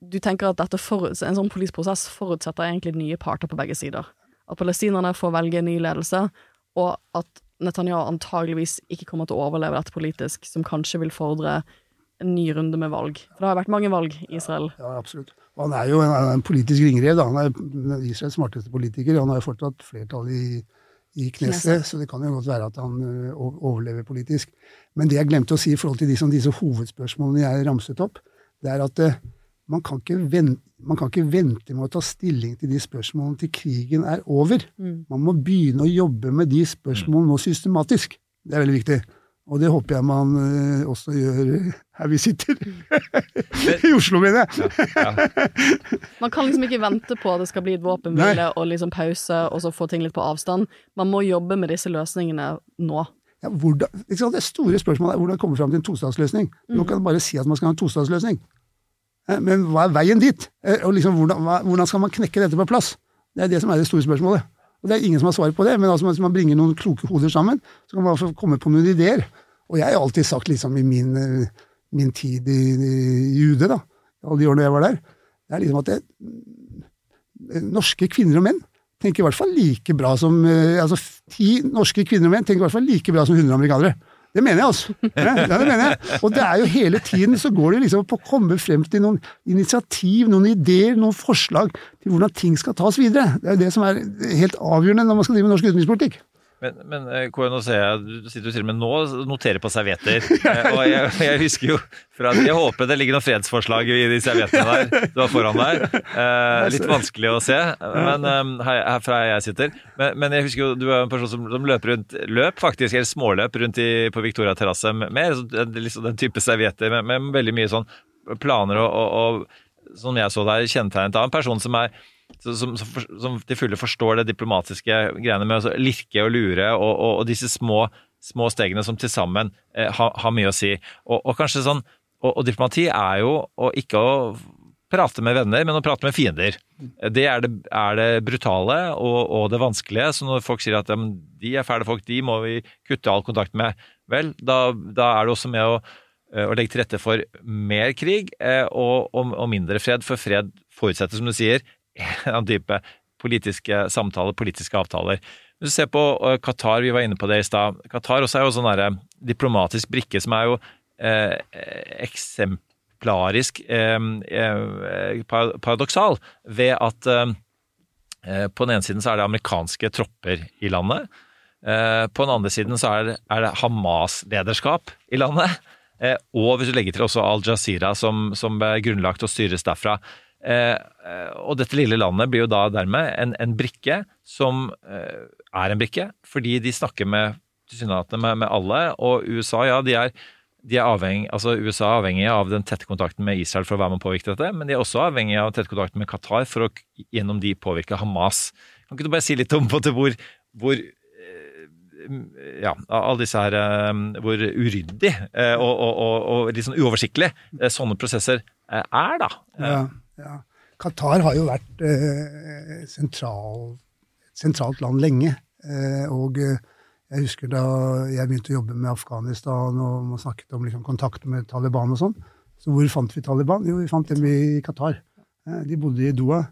du tenker at for, en sånn politisk prosess forutsetter egentlig nye parter på begge sider. At palestinerne får velge ny ledelse, og at Netanyahu antageligvis ikke kommer til å overleve dette politisk, som kanskje vil fordre en ny runde med valg. For det har vært mange valg i Israel. Ja, absolutt. Og han er jo en, en politisk ringrev. Han er Israels smarteste politiker. Han har jo fortsatt flertall i, i kneset, så det kan jo godt være at han overlever politisk. Men det jeg glemte å si i forhold til disse, disse hovedspørsmålene jeg ramset opp, det er at man kan, vente, man kan, ikke vente, med å ta stilling til de spørsmålene til krigen er over. Mm. Man må begynne å jobbe med de spørsmålene nå systematisk. Det er veldig viktig. Og det håper jeg man uh, også gjør her vi sitter. I Oslo, mener jeg. Ja, ja. man kan liksom ikke vente på at det skal bli et våpenhvile og liksom pause, og så få ting litt på avstand. Man må jobbe med disse løsningene nå. Ja, hvordan, det store spørsmålet er hvordan komme fram til en tostatsløsning. Mm. Nå kan man bare si at man skal ha en tostatsløsning. Eh, men hva er veien dit? Eh, og liksom, hvordan, skal man knekke dette på plass? Det er det som er det store spørsmålet. Og det er ingen som har svaret på det, men altså, hvis man bringer noen kloke hoder sammen, så kan man komme på noen ideer. Og jeg har alltid sagt liksom i min, eh, min tid i, i UD, da, alle de årene jeg var der, det er liksom at det, norske kvinner og menn tenker i hvert fall like bra som altså Ti norske kvinner og menn tenker i hvert fall like bra som 100 amerikanere. Det mener jeg, altså. Ja, det mener jeg. Og det er jo hele tiden så går det liksom på å komme frem til noen initiativ, noen ideer, noen forslag til hvordan ting skal tas videre. Det er jo det som er helt avgjørende når man skal drive med norsk utenrikspolitikk. Men, men eh, nå ser jeg du sitter til og med nå noterer på servietter. Eh, og jeg, jeg, husker jo fra Jeg håper det ligger noe fredsforslag i de serviettene der du har foran deg. Eh, litt vanskelig å se men um, herfra jeg sitter. Men, men, jeg husker jo du er en person som, som løper rundt løp faktisk, eller småløp rundt i, på Victoria terrasse med, liksom den type servietter med, med, veldig mye sånn planer og, og, og som jeg så der, kjennetegnet av en person som er som, som, som, til fulle forstår det diplomatiske greiene med å lirke og lure, og, og, og disse små, små, stegene som til sammen eh, har, har, mye å si. Og, og kanskje sånn, og, diplomati er jo ikke å prate med venner, men å prate med fiender. Det er det, er det brutale og, det vanskelige. Så når folk sier at ja, de er fæle folk, de må vi kutte all kontakt med, vel, da, da er det også med å, eh, å legge til rette for mer krig eh, og, og, og mindre fred, for fred forutsetter, som du sier, en type politiske samtaler, politiske avtaler. Hvis du ser på eh, Qatar, vi var inne på det i stad. Qatar også er jo sånn diplomatisk brikke som er jo eh, eksemplarisk eh, eh, paradoksal ved at eh, på den ene siden så er det amerikanske tropper i landet. På den andre siden så er det, er det Hamas-lederskap i landet. Og hvis du legger til også Al Jazeera, som, som ble grunnlagt og styres derfra. Eh, eh, og dette lille landet blir jo da dermed en, en brikke som eh, er en brikke, fordi de snakker med tilsynelatende med, med alle. Og USA, ja, de er, de er avhengig, altså USA er avhengig av den tette kontakten med Israel for å være med å påvirke dette, men de er også avhengig av tett kontakt med Qatar for å gjennom de påvirke Hamas. Kan ikke du bare si litt om hvor, hvor ja, alle disse her Hvor uryddig og, og, og, og litt sånn uoversiktlig sånne prosesser er, da. Ja, ja. Qatar har jo vært eh, sentral, sentralt land lenge. Eh, og eh, jeg husker da jeg begynte å jobbe med Afghanistan og man snakket om liksom, kontakt med Taliban og sånn. Så hvor fant vi Taliban? Jo, vi fant dem i Qatar. Eh, de bodde i Doha.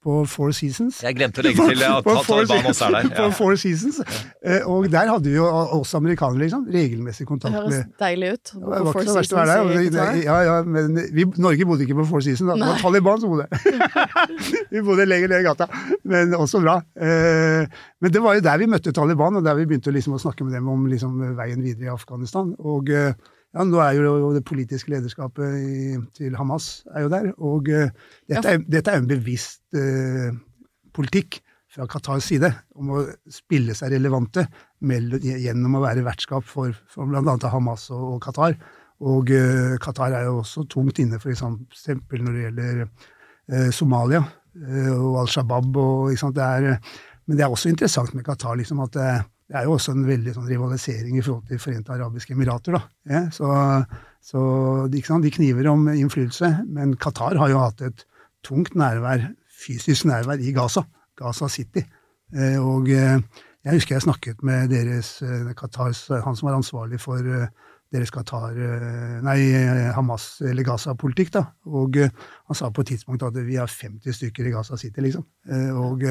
På Four Seasons. Jeg glemte å legge til at Taliban også er der. På Four Seasons. Eh, og der hadde vi jo oss amerikanere liksom, regelmessig Det høres deilig ut. På det var ikke så verst å være der. Ja, ja, men vi, Norge bodde ikke på Four Seasons, da. det var Taliban som bodde. vi bodde lenger ned i gata, men også bra. Eh, men det var jo der vi møtte Taliban, og der vi begynte liksom å snakke med dem om liksom, veien videre i Afghanistan. Og eh, ja, nå er jo det politiske lederskapet i, til Hamas er jo der, og uh, dette, er, dette er en bevisst uh, politikk fra Qatars side om å spille seg relevante mellom, gjennom å være vertskap for, for bl.a. Hamas og, og Qatar. Og uh, Qatar er jo også tungt inne for eksempel når det gjelder uh, Somalia og Al Shabaab. Og, sant, det er, men det er også interessant med Qatar liksom, at det, det er jo også en veldig sånn, rivalisering i forhold til Forente arabiske emirater. Ja, så så de, de kniver om innflytelse, men Qatar har jo hatt et tungt nærvær, fysisk nærvær i Gaza. Gaza City. Eh, og eh, jeg husker jeg snakket med deres eh, Qatars, han som var ansvarlig for deres Qatar Nei, Hamas eller Gaza-politikk, da. Og han sa på et tidspunkt at vi har 50 stykker i Gaza City, liksom. Og,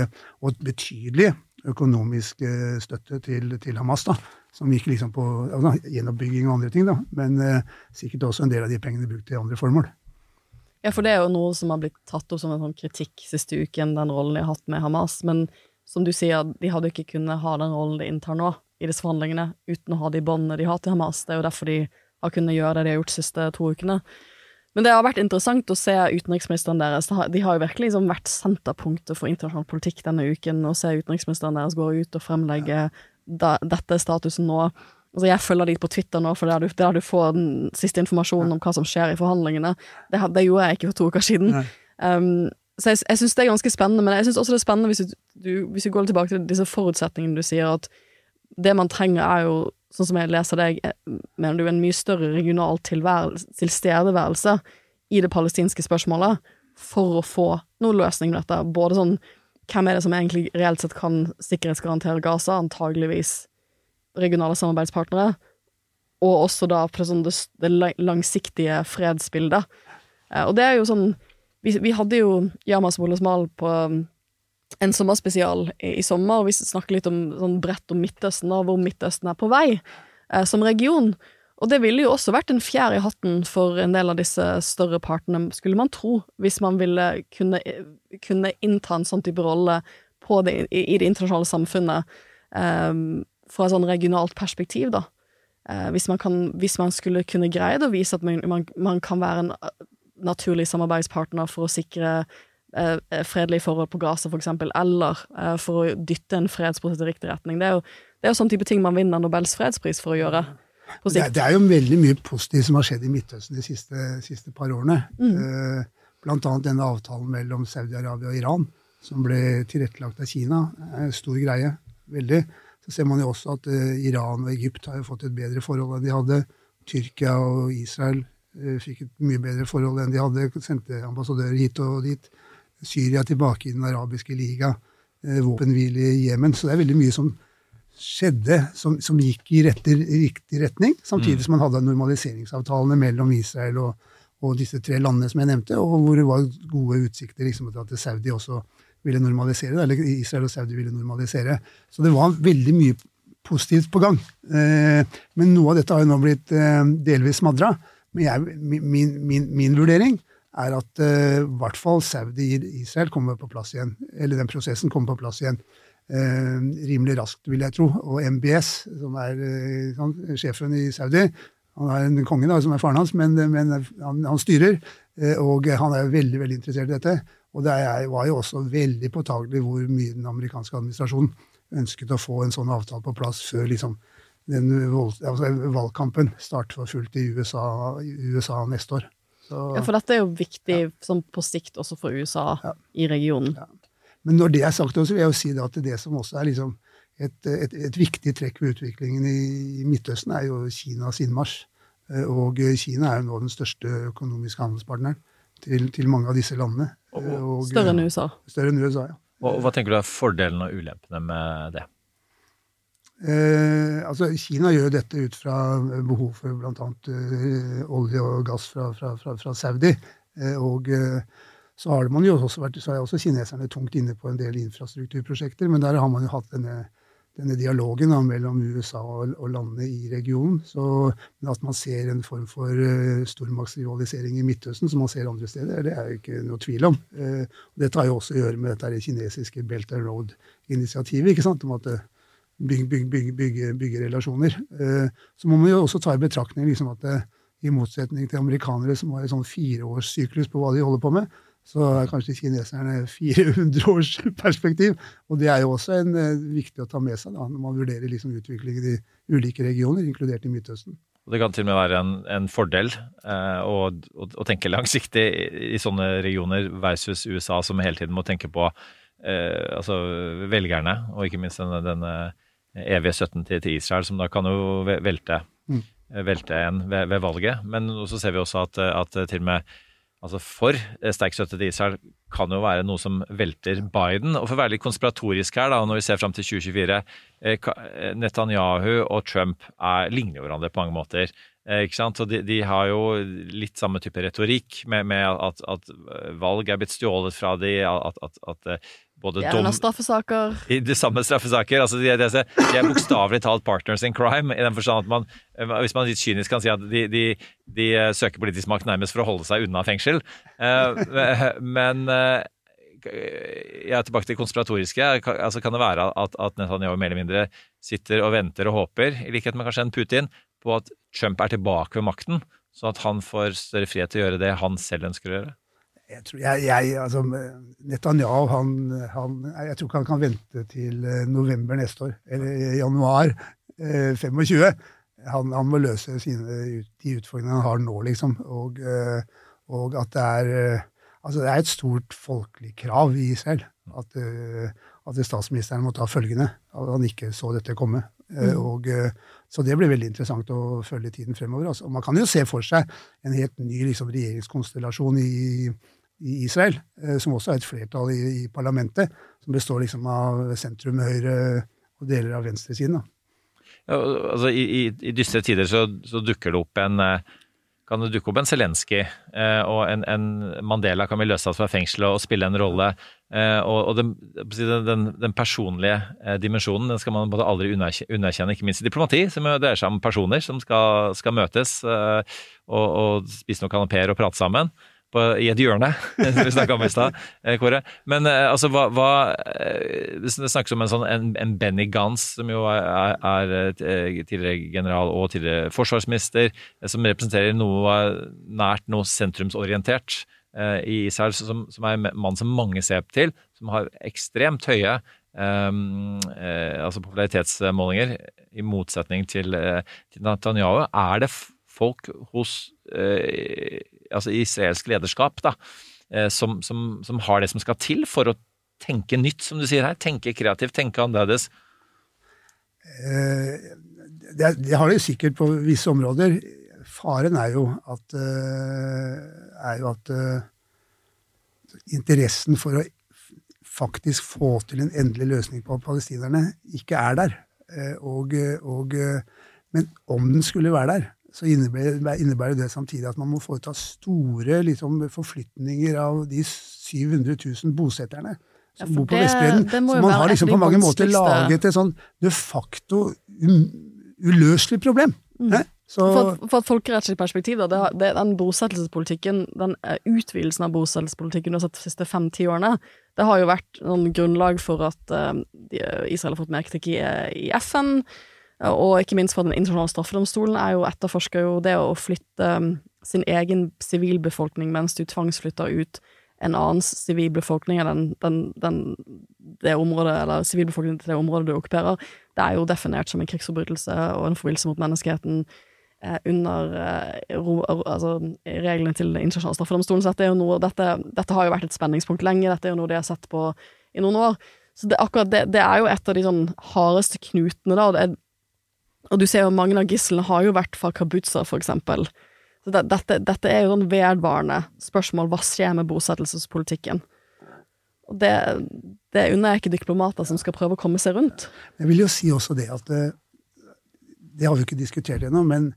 og betydelig økonomisk eh, støtte til, til Hamas, da. Som gikk liksom på altså, gjenoppbygging og andre ting, da. Men eh, sikkert også en del av de pengene brukt til andre formål. Ja, for det er jo noe som har blitt tatt opp som en sånn kritikk siste uken, den rollen de har hatt med Hamas. Men som du sier, de hadde ikke kunnet ha den rollen de inntar nå, i disse forhandlingene, uten å ha de båndene de har til Hamas. Det er jo derfor de har kunnet gjøre det de har gjort de siste to ukene. Men det har vært interessant å se utenriksministeren deres. De har jo virkelig liksom vært senterpunktet for internasjonal politikk denne uken, å se utenriksministeren deres gå ut og fremlegge da, dette statusen nå. Altså jeg følger de på Twitter nå, for det er der du, der du får den siste informasjonen om hva som skjer i forhandlingene. Det, det gjorde jeg ikke for to uker siden. Um, så jeg, jeg syns det er ganske spennende, men jeg syns også det er spennende hvis du, du, hvis du går tilbake til disse forutsetningene du sier, at det man trenger er jo, sånn som jeg leser deg, eh, mener du, en mye større regional tilstedeværelse i det palestinske spørsmålet for å få noen løsning med dette. Både sånn hvem er det som egentlig reelt sett kan sikkerhetsgarantere Gaza? Antageligvis regionale samarbeidspartnere. Og også da på sånn det, langsiktige fredsbildet. Eh, Og det er jo sånn Vi, vi hadde jo Yamas Bolesmal på en sommerspesial i, sommer, og vi snakker litt om sånn bredt om Midtøsten, og hvor Midtøsten er på vei eh, som region. Og det ville jo også vært en fjær i hatten for en del av disse større partene, skulle man tro, hvis man ville kunne, kunne innta en sånn type rolle det, i, i det internasjonale samfunnet eh, fra et sånn regionalt perspektiv, da. Eh, hvis, man kan, hvis man skulle kunne greie det å vise at man, man, man kan være en eh, naturlig samarbeidspartner for å sikre fredelige forhold på Gaza, eksempel, eller eh, for å dytte en fredsprosess i riktig retning. Det er, jo, det er jo sånn type ting man vinner Nobels fredspris for å gjøre. På Det, er- sikt. det er jo veldig mye positivt som har skjedd i Midtøsten de siste, siste par årene. Eh, blant annet denne avtalen mellom Saudi-Arabia og Iran, som ble tilrettelagt av Kina. Stor greie. Veldig. Så ser man jo også at eh, Iran og Egypt har jo fått et bedre forhold enn de hadde. Tyrkia og Israel eh, fikk et mye bedre forhold enn de hadde. Sendte ambassadører hit og dit. Syria tilbake i den arabiske liga. Eh, våpenhvile i Jemen. Så det er veldig mye som skjedde som, som gikk i, retter, i riktig retning, samtidig som man hadde normaliseringsavtalene mellom Israel og, og disse tre landene som jeg nevnte, og hvor det var gode utsikter liksom, til at Saudi også ville normalisere, eller Israel og Saudi ville normalisere. Så det var veldig mye positivt på gang. Eh, men noe av dette har jo nå blitt eh, delvis smadra. Men jeg, min, min, min vurdering er at uh, i hvert fall Saudi-Israel kommer på plass igjen. Eller den prosessen kommer på plass igjen. Uh, rimelig raskt, vil jeg tro. Og MBS, som er uh, sjefen i Saudi, han er en konge da, som er faren hans, men, men han, han, styrer. og han er veldig veldig interessert i dette. Og det er, var jo også veldig påtagelig hvor mye den amerikanske administrasjonen ønsket å få en sånn avtale på plass før liksom, den altså, valgkampen starter for fullt i USA, i USA neste år. Så, ja, For dette er jo viktig ja. sånn på sikt også for USA ja. i regionen. Ja. Men når det er sagt, også, vil jeg jo si at det som også er liksom et, et, et, viktig trekk ved utviklingen i, Midtøsten, er jo Kinas innmarsj. Eh, og Kina er jo nå den største økonomiske handelspartneren til, til mange av disse landene. Og, og, større enn USA. Større enn USA, ja. Og Hva tenker du er fordelene og ulempene med det? Eh, altså Kina gjør dette ut fra behov for bl.a. Eh, olje og gass fra, fra, fra, fra Saudi. Eh, og eh, så har man jo også vært, så er også kineserne tungt inne på en del infrastrukturprosjekter, men der har man jo hatt denne, denne dialogen da, mellom USA og, og, landene i regionen. Så at man ser en form for uh, stormaktsrivalisering i Midtøsten, som man ser andre steder, det er jo ikke noe tvil om. og dette har jo også å gjøre med dette kinesiske Belt and Road-initiativet. ikke sant, om at uh, bygge, bygge, bygge, bygge, bygge relasjoner. Eh, så må man jo også ta i betraktning liksom at det, i motsetning til amerikanere som har en sånn fireårssyklus på hva de holder på med, så er kanskje kineserne 400 års perspektiv. Og det er jo også en, uh, viktig å ta med seg da, når man vurderer liksom utviklingen i ulike regioner, inkludert i Midtøsten. Det kan til og med være en, en fordel eh, å, å, å, tenke langsiktig i, i, sånne regioner versus USA, som hele tiden må tenke på eh, altså velgerne, og ikke minst denne, denne evige støtten til, til, Israel, som da kan jo velte, mm. velte en ved, ved, valget. Men så ser vi også at, at til og med altså for sterk støtte til Israel kan jo være noe som velter Biden. Og for å være litt konspiratorisk her, da, når vi ser fram til 2024 eh, Netanyahu og Trump er, ligner hverandre på mange måter. Eh, ikke sant? Og de, de, har jo litt samme type retorikk, med, med at, at, valg er blitt stjålet fra de, at, at, at eh, både dom... straffesaker. I de samme straffesaker. altså De, de, de er bokstavelig talt partners in crime, i den forstand at man, eh, hvis man litt kynisk kan si at de, de, de søker politisk makt nærmest for å holde seg unna fengsel. Men jeg er tilbake til det konspiratoriske. Altså, kan det være at, at Netanyahu mer eller mindre sitter og venter og håper, i likhet med kanskje en Putin, på at Trump er tilbake ved makten, så at han får større frihet til å gjøre det han selv ønsker å gjøre? Jeg tror, jeg, jeg, altså, Netanyahu han, han, jeg tror ikke han kan vente til eh, november neste år, eller januar eh, 25. Han, han, må løse sine, de utfordringene han har nå, liksom. Og, eh, og at det er eh, Altså, det er et stort folkelig krav i Israel at, at statsministeren må ta følgende. At han ikke så dette komme. Mm. Og, så det blir veldig interessant å følge tiden fremover. Altså. Og man kan jo se for seg en helt ny liksom, regjeringskonstellasjon i, i, Israel, eh, som også er et flertall i, i parlamentet, som består liksom av sentrum, høyre og deler av venstresiden. Ja, altså, i, i, dystre tider så, så, dukker det opp en eh, kan det dukke opp en Zelenskyj eh, og en, en, Mandela kan bli løslatt fra fengselet og spille en rolle. Eh, og, og den, den, den, personlige eh, dimensjonen den skal man aldri underkjenne, ikke minst i diplomati, som dreier seg om personer som skal, skal møtes og, og spise noen kanapeer og prate sammen på, i et hjørne, som vi snakka om i stad, eh, Kåre. Men eh, altså, hva, hva, eh, Det snakkes om en sånn en, en Benny Gantz, som jo er, er, tidligere general og tidligere forsvarsminister, som representerer noe nært noe sentrumsorientert i Israel, som, som er en mann som mange ser opp til, som har ekstremt høye Um, eh, altså popularitetsmålinger, i motsetning til, til Netanyahu. Er det folk hos altså israelsk lederskap da, eh, som, som, som, har det som skal til for å tenke nytt, som du sier her? Tenke kreativt, tenke annerledes? Eh, det, det, har de sikkert på visse områder. Faren er jo at, eh, er jo at interessen for å faktisk få til en endelig løsning på palestinerne ikke er der. Og, og, men om den skulle være der, så innebærer, det samtidig at man må foreta store liksom, forflytninger av de 700 000 bosetterne som ja, bor på Vestbredden. Så man har liksom på mange måter laget et sånn de facto uløselig problem. Mm. Så For, for et folkerettslig perspektiv, da, det, det, den bosettelsespolitikken, den eh, utvidelsen av bosettelsespolitikken de siste fem-ti årene, det har jo vært noen grunnlag for at uh, Israel har fått mer kritikk i, i FN, eh, og ikke minst for Den internasjonale straffedomstolen er jo etterforsker jo det å flytte eh, sin egen sivilbefolkning mens du tvangsflytter ut en annen sivilbefolkning eller den, den, det området, eller sivilbefolkningen til det området du okkuperer, det er jo definert som en krigsforbrytelse og en forbrytelse mot menneskeheten eh, under eh, ro, altså, reglene til internasjonale straffedomstolen. Så dette, noe, dette, dette har jo vært et spenningspunkt lenge, dette er jo noe de har sett på i noen år. Så det, akkurat det, det er jo et av de sånn hardeste knutene, da. og Det er, og du ser jo mange av gislene har jo vært fra Kabutza, for eksempel. Så det, dette, dette er jo en vedvarende spørsmål. Hva skjer med bosettelsespolitikken? Og det, det unner jeg ikke diplomater som skal prøve å komme seg rundt. Jeg vil jo si også det at eh, Det har vi ikke diskutert ennå, men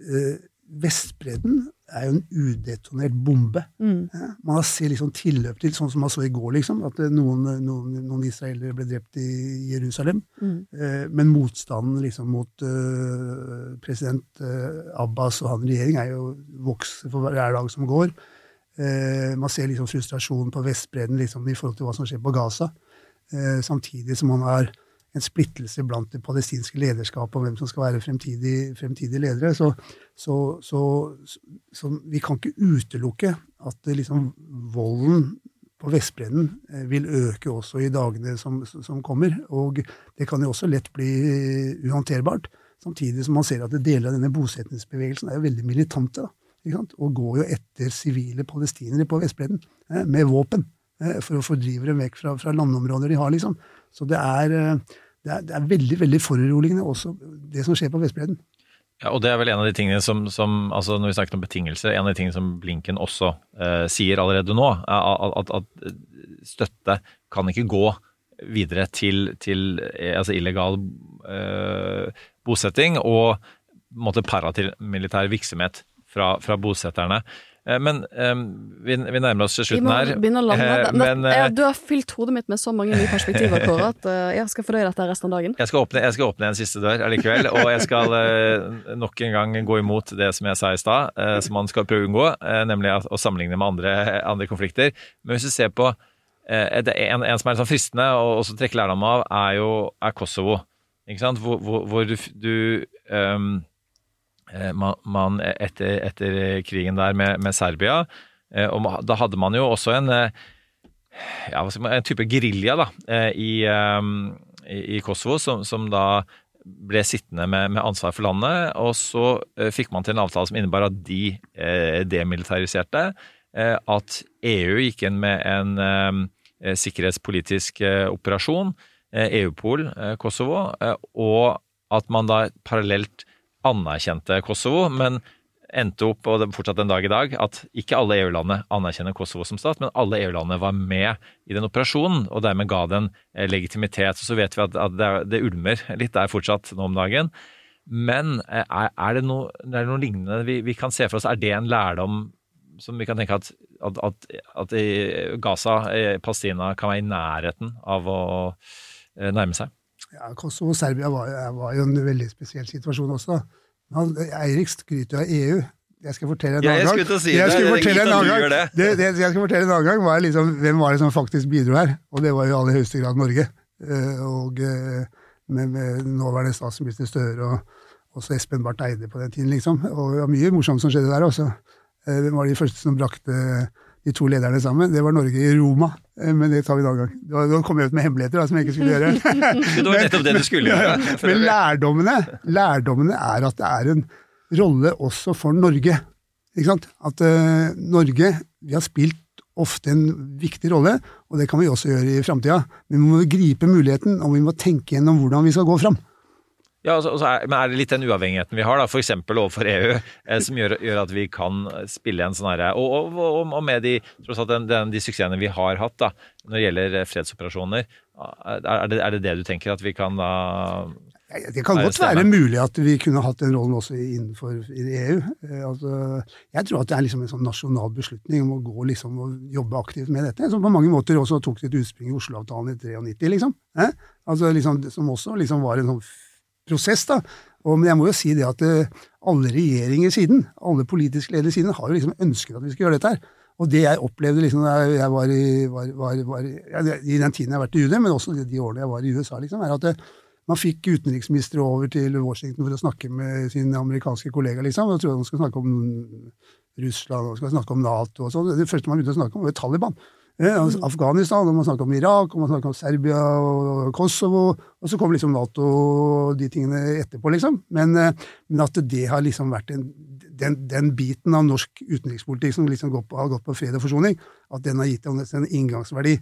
eh, Vestbredden er jo en udetonert bombe. Ja, man ser liksom tilløp til, sånn som man så i går, liksom, at eh, noen, noen, noen israelere ble drept i Jerusalem. Eh, men motstanden liksom mot uh, president uh, Abbas og han regjering er jo vokser for hver dag som går. Eh, man ser liksom frustrasjon på Vestbredden liksom, i forhold til hva som skjer på Gaza. Eh, samtidig som man har en splittelse blant det palestinske lederskapet om hvem som skal være fremtidige, fremtidige ledere. Så, så, så, vi kan ikke utelukke at liksom, volden på Vestbredden eh, vil øke også i dagene som, som kommer. Og det kan jo også lett bli uhåndterbart. Samtidig som man ser at deler av denne bosetningsbevegelsen er jo veldig militante. Da? Og går jo etter sivile palestinere på Vestbredden eh, med våpen. eh, For å fordrive dem vekk fra, fra landområder de har, liksom. Så det er, eh, det er, det er veldig veldig foruroligende også, det som skjer på Vestbredden. Ja, og det er vel en av de tingene som, som altså Når vi snakker om betingelser, en av de tingene som Blinken også eh, sier allerede nå, er at, at, at støtte kan ikke gå videre til, til eh, altså illegal eh, bosetting og måte paramilitær virksomhet fra, fra bosetterne. Eh, Men vi, vi nærmer oss Vi slutten må begynne å lande. Eh, Men eh, du har fylt hodet mitt med så mange nye perspektiver, Kåre, at jeg skal fordøye dette resten av dagen. Jeg skal, åpne, jeg skal åpne en siste dør allikevel, og jeg skal nok en gang gå imot det som jeg sa i stad, som man skal prøve å unngå, nemlig at, å sammenligne med andre, andre konflikter. Men hvis du ser på en, en som er sånn fristende og også trekke lærdom av, er jo er Kosovo. Ikke sant? Hvor, hvor, hvor du, du eh, man, man etter, etter krigen der med, med Serbia eh, og Da hadde man jo også en eh, ja, en type gerilja eh, i, i, Kosovo, som, som da ble sittende med, med ansvar for landet, og så eh, fikk man til en avtale som innebar at de eh, demilitariserte, eh, at EU gikk inn med en eh, sikkerhetspolitisk eh, operasjon, eh, EU-pol eh, Kosovo, eh, og at man da parallelt anerkjente Kosovo, men endte opp, og det er fortsatt en dag i dag, at ikke alle EU-landene anerkjenner Kosovo som stat, men alle EU-landene var med i den operasjonen, og dermed ga den eh, legitimitet. Så vet vi at, at det, er- ulmer litt der fortsatt nå om dagen. Men eh, er, er, det noe, er det noe lignende vi, vi kan se for oss? Er det en lærdom som vi kan tenke at, at, at, at Gaza, Palestina, kan være i nærheten av å eh, nærme seg? Ja, Kosovo og Serbia var, var jo en veldig spesiell situasjon også. Han, Eirik skryter av EU. Jeg skal fortelle en annen jeg gang. si Jeg skulle fortelle en annen gang. det. Det, det, jeg skal fortelle en annen gang var liksom, hvem var det som faktisk bidro her. Og det var jo i aller høyeste grad Norge. Eh, Og eh, med, med nåværende statsminister Støre og også Espen Barth Eide på den tiden, liksom. Og det var mye morsomt som skjedde der også. Eh, Hvem var de første som brakte de to lederne sammen? Det var Norge i Roma. Eh, Men det tar vi en annen gang. Da- kom jeg ut med hemmeligheter da, som jeg ikke skulle gjøre. Det var nettopp det du skulle gjøre. Men lærdommene, lærdommene er at det er en rolle også for Norge. Ikke sant? At uh, Norge vi har spilt ofte en viktig rolle, og det kan vi også gjøre i framtida. Men vi må gripe muligheten, og vi må tenke gjennom hvordan vi skal gå fram. Ja, altså, altså er, Men er det litt den uavhengigheten vi har, da, f.eks. overfor EU, eh, som gjør, gjør at vi kan spille en sånn herre og, og, og, og med de, tross alt den, den, de suksessene vi har hatt da, når det gjelder eh, fredsoperasjoner, er er det, er det det du tenker at vi kan da Det kan godt være mulig at vi kunne hatt den rollen også innenfor i EU. Eh, Altså, jeg tror at det er liksom en sånn nasjonal beslutning om å gå liksom og jobbe aktivt med dette, som på mange måter også tok sitt utspring i Oslo-avtalen i 93, liksom. Eh? Altså, liksom, som også liksom var en sånn prosess, da. Og, men jeg må jo si det at eh, alle regjeringer siden, alle politiske ledere siden, har jo liksom ønsket at vi skal gjøre dette her. Og det jeg opplevde liksom da jeg var i, var, var, var, ja, i den tiden jeg har vært i UD, men også de, årene jeg var i USA, liksom, er at det, man fikk utenriksministre over til Washington for å snakke med sin amerikanske kollega. liksom, og trodde han skulle snakke om Russland og skal snakke om Nato og sånn. Det første man begynte å snakke om, var Taliban. Altså Afghanistan, og man snakker om Irak, og man snakker om Serbia og Kosovo. Og så kom liksom Nato og de tingene etterpå, liksom. Men, eh, men at det har liksom vært en, den, den biten av norsk utenrikspolitikk som liksom går på, har gått på fred og forsoning, at den har gitt en inngangsverdi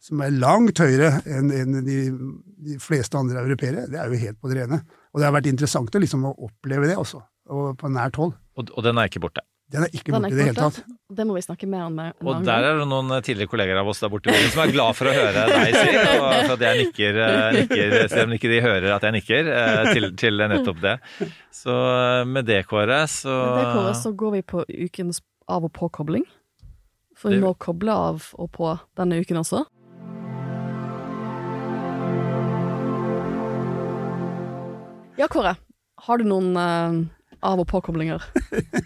som er langt høyere enn enn de, de fleste andre europeere, det er jo helt på det rene. Og det har vært interessant å liksom oppleve det også, og på nært hold. Og, og den er ikke borte. Den er ikke borte i det hele tatt. Det må vi snakke mer om. en Og der er det noen tidligere kolleger av oss der borte som er glad for å høre deg si, og for at jeg nikker, eh, nikker selv om ikke de hører at jeg nikker, eh, til, til nettopp det. Så eh, med det, Kåre, så Med det, Kåre, så går vi på ukens av- og påkobling. For vi må koble av og på denne uken også. Ja, Kåre. Har du noen eh, av- og påkoblinger?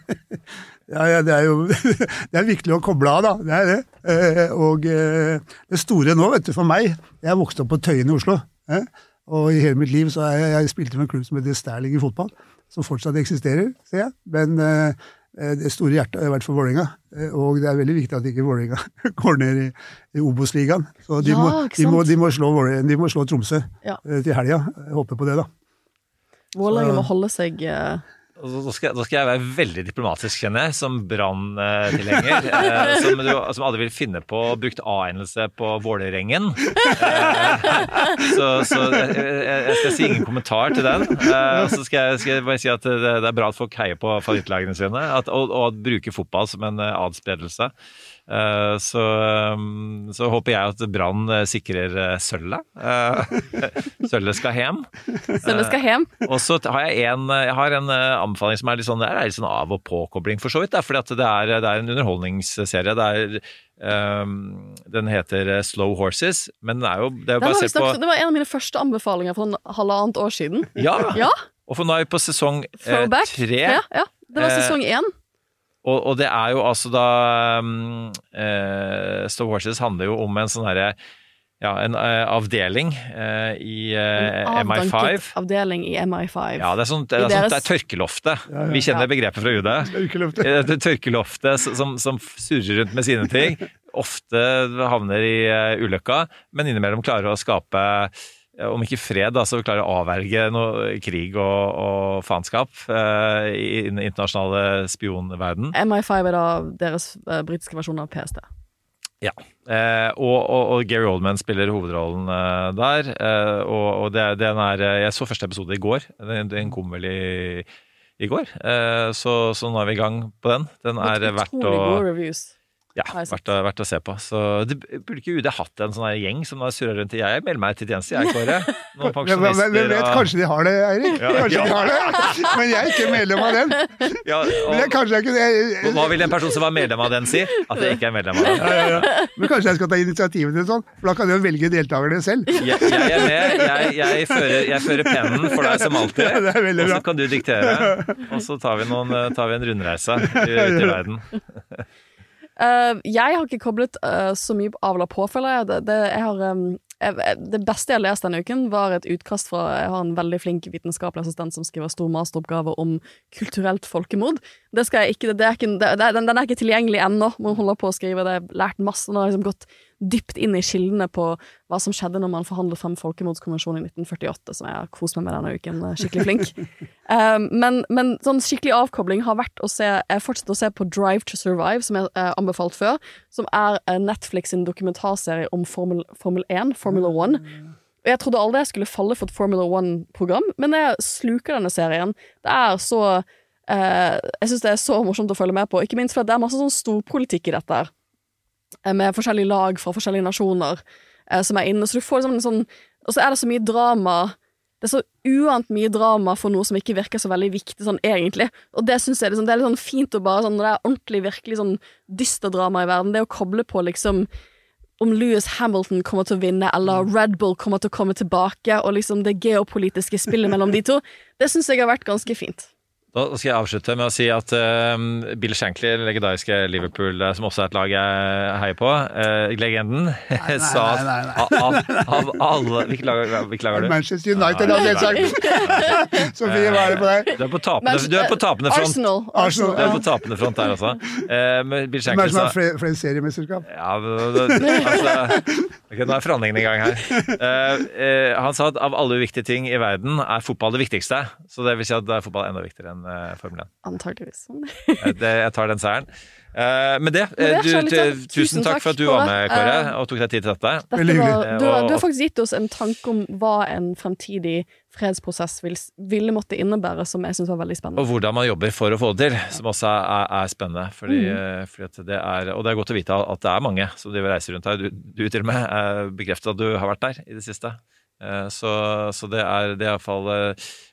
Ja, ja, det er jo det er viktig å koble av, da. Det er det. Eh, og eh, det store nå, vet du, for meg Jeg vokste opp på Tøyen i Oslo. Eh? Og i hele mitt liv så har jeg, jeg spilte for en klubb som heter Sterling i fotball, som fortsatt eksisterer, ser jeg. Men det store hjertet har vært for Vålerenga. Og det er veldig viktig at ikke Vålerenga går ned i, i Obos-ligaen. Så de, Ja, må, de, må, de, må slå Vålerenga- de må slå Tromsø Ja. til helga. Jeg håper på det, da. Vålerenga må holde seg eh, Da skal, da skal jeg være veldig diplomatisk, kjenner jeg, som Brann-tilhenger. Eh, som, som alle vil finne på brukt A-endelse på Vålerengen. Eh, så så jeg, jeg skal si ingen kommentar til den. Eh, så skal jeg, skal jeg bare si at det, det er bra at folk heier på favorittlagene sine, at, og, og bruker fotball som en eh, adspredelse. Eh, så, um, så håper jeg at Brann eh, sikrer eh, sølvet. Eh, Sølvet skal hjem. Sølvet skal hjem. Og så har jeg en, jeg har en eh, anbefaling som er litt sånn, det er litt sånn av og påkobling for så vidt. fordi at det er, det er en underholdningsserie. Det er, Um, den heter eh, Slow Horses, men den er jo, det er jo basert på det var en av mine første anbefalinger for halvannet år siden. Ja, Ja, og for nå er vi på sesong eh, tre. Ja, ja. Det var Eh, sesong én. Og, og det er jo altså da um, eh, Slow Horses handler jo om en sånn herre ja, en uh, avdeling uh, i eh, MI5. Avdeling i MI5. Ja, det er, sånt, det, er, deres... sånt, det er tørkeloftet. Ja, ja. Vi kjenner Ja. begrepet fra UD. Det tørkeloftet som, som surrer rundt med sine ting. Ofte havner i ulykka, men innimellom klarer å skape om ikke fred, da, så klarer å avverge noe krig og, og faenskap eh, i den internasjonale spionverden. MI5 er da deres uh, britiske versjon av PST. Eh, og, og, og Gary Oldman spiller hovedrollen eh, der. Eh, og og det, den er eh, Jeg så første episode i går. Den, den kom vel i, i går. Eh, så, så nå er vi i gang på den. Den er verdt å, Utrolig gode reviews. Ja, verdt, å, verdt å se på. Så det, Burde ikke UD hatt en sånn gjeng som har surra rundt Jeg melder meg til tjeneste, jeg, Kåre. Noen Men hvem- vet, kanskje de har det, Eirik? Kanskje ja. de har det. Men jeg er ikke medlem av den. ja, Men jeg, og, kanskje jeg kunne jeg, Hva vil en person som var medlem av den, si? At jeg ikke er medlem av den? ja, ja, ja. Men kanskje jeg skal ta initiativet til sånn, for da kan jeg jo velge deltakerne selv. Jeg, jeg er med. Jeg, jeg, fører, jeg fører pennen for deg som alltid. Er Og så kan du diktere. Og så tar vi, noen, eh, tar vi en rundreise ut i verden. Eh, jeg har ikke koblet uh, så mye avla på, føler jeg. Det, det, jeg har, um, jeg, det beste jeg har lest denne uken, var et utkast fra Jeg har en veldig flink vitenskapelig assistent som skriver stor masteroppgave om kulturelt folkemord. Det skal jeg ikke, det er ikke den er ikke tilgjengelig ennå, men hun holder på å skrive det. Jeg har lært masse. Nå har liksom gått dypt inn i kildene på hva som skjedde når man forhandlet frem folkemordskonvensjonen i 1948, som jeg har kost meg med denne uken. eh, Skikkelig flink. Um, men, men sånn skikkelig avkobling har vært å se Jeg fortsetter å se på Drive to Survive, som jeg har anbefalt før. Som er eh, Netflix sin dokumentarserie om Formel, Formel 1, Formula 1. Og jeg trodde aldri jeg skulle falle for et Formula 1-program, men jeg sluker denne serien. Det er så eh, Jeg syns det er så morsomt å følge med på, ikke minst fordi det er masse sånn storpolitikk i dette. her eh, Med forskjellige lag fra forskjellige nasjoner eh, som er inne. Så du får liksom en sånn Og så er det så mye drama. Det er så uant mye drama for noe som ikke virker så veldig viktig sånn egentlig. Og det syns jeg liksom, det er litt sånn fint å bare sånn Når det er ordentlig, virkelig sånn dyster drama i verden, det å koble på liksom om Lewis Hamilton kommer til å vinne, eller Red Bull kommer til å komme tilbake, og liksom det geopolitiske spillet mellom de to, det syns jeg har vært ganske fint. Da skal jeg avslutte med å si at uh, Bill Shankly, legendariske Liverpool, uh, som også er et lag jeg heier på, uh, legenden, sa at nei, nei. av, av alle Hvilket lag, hvilke lag er du? Manchester United, hadde jeg sagt. Sofie, hva er det på deg? Du er på tapende, du er på tapende front. Arsenal. Arsenal, Du er på tapende front der også. Uh, men Bill Hvem er Shankly det som sa har flere, flere seriemesterskap? Ja, det- altså, okay, Nå er forhandlingene i gang her. Uh, eh, han sa at av alle uviktige ting i verden er fotball det viktigste. Så det vil si at da er fotball enda viktigere enn uh, Formel 1. Antakeligvis. Eh, jeg tar den seieren. Eh, med det, eh, du, tusen tusen takk for at du var med, Kåre, Eh, og tok deg tid til dette. Dette Veldig var, hyggelig. du, har, du har faktisk gitt oss en tanke om hva en fremtidig fredsprosess vil, ville måtte innebære, som jeg syns var veldig spennende. Og hvordan man jobber for å få det til, som også er, er spennende. Fordi, Mm. eh, fordi at det er, og det er godt å vite at det er mange som driver reiser rundt her. Du, du til og med eh, bekreftet at du har vært der i det siste. Eh, Så, så det er det hvert iallfall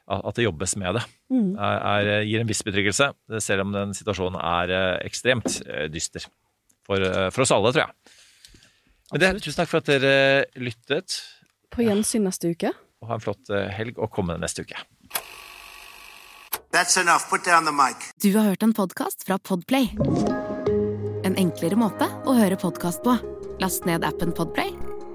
at det jobbes med det. Mm. Er, er, gir en viss betryggelse, selv om den situasjonen er eh, ekstremt eh, dyster. For, eh, for oss alle, tror jeg. Men det, tusen takk for at dere lyttet. På gjensyn neste uke. Og ha en flott eh, helg, og komme neste uke. That's enough. Put down the mic. Du har hørt en podkast fra Podplay. En enklere måte å høre podkast på. Last ned appen Podplay,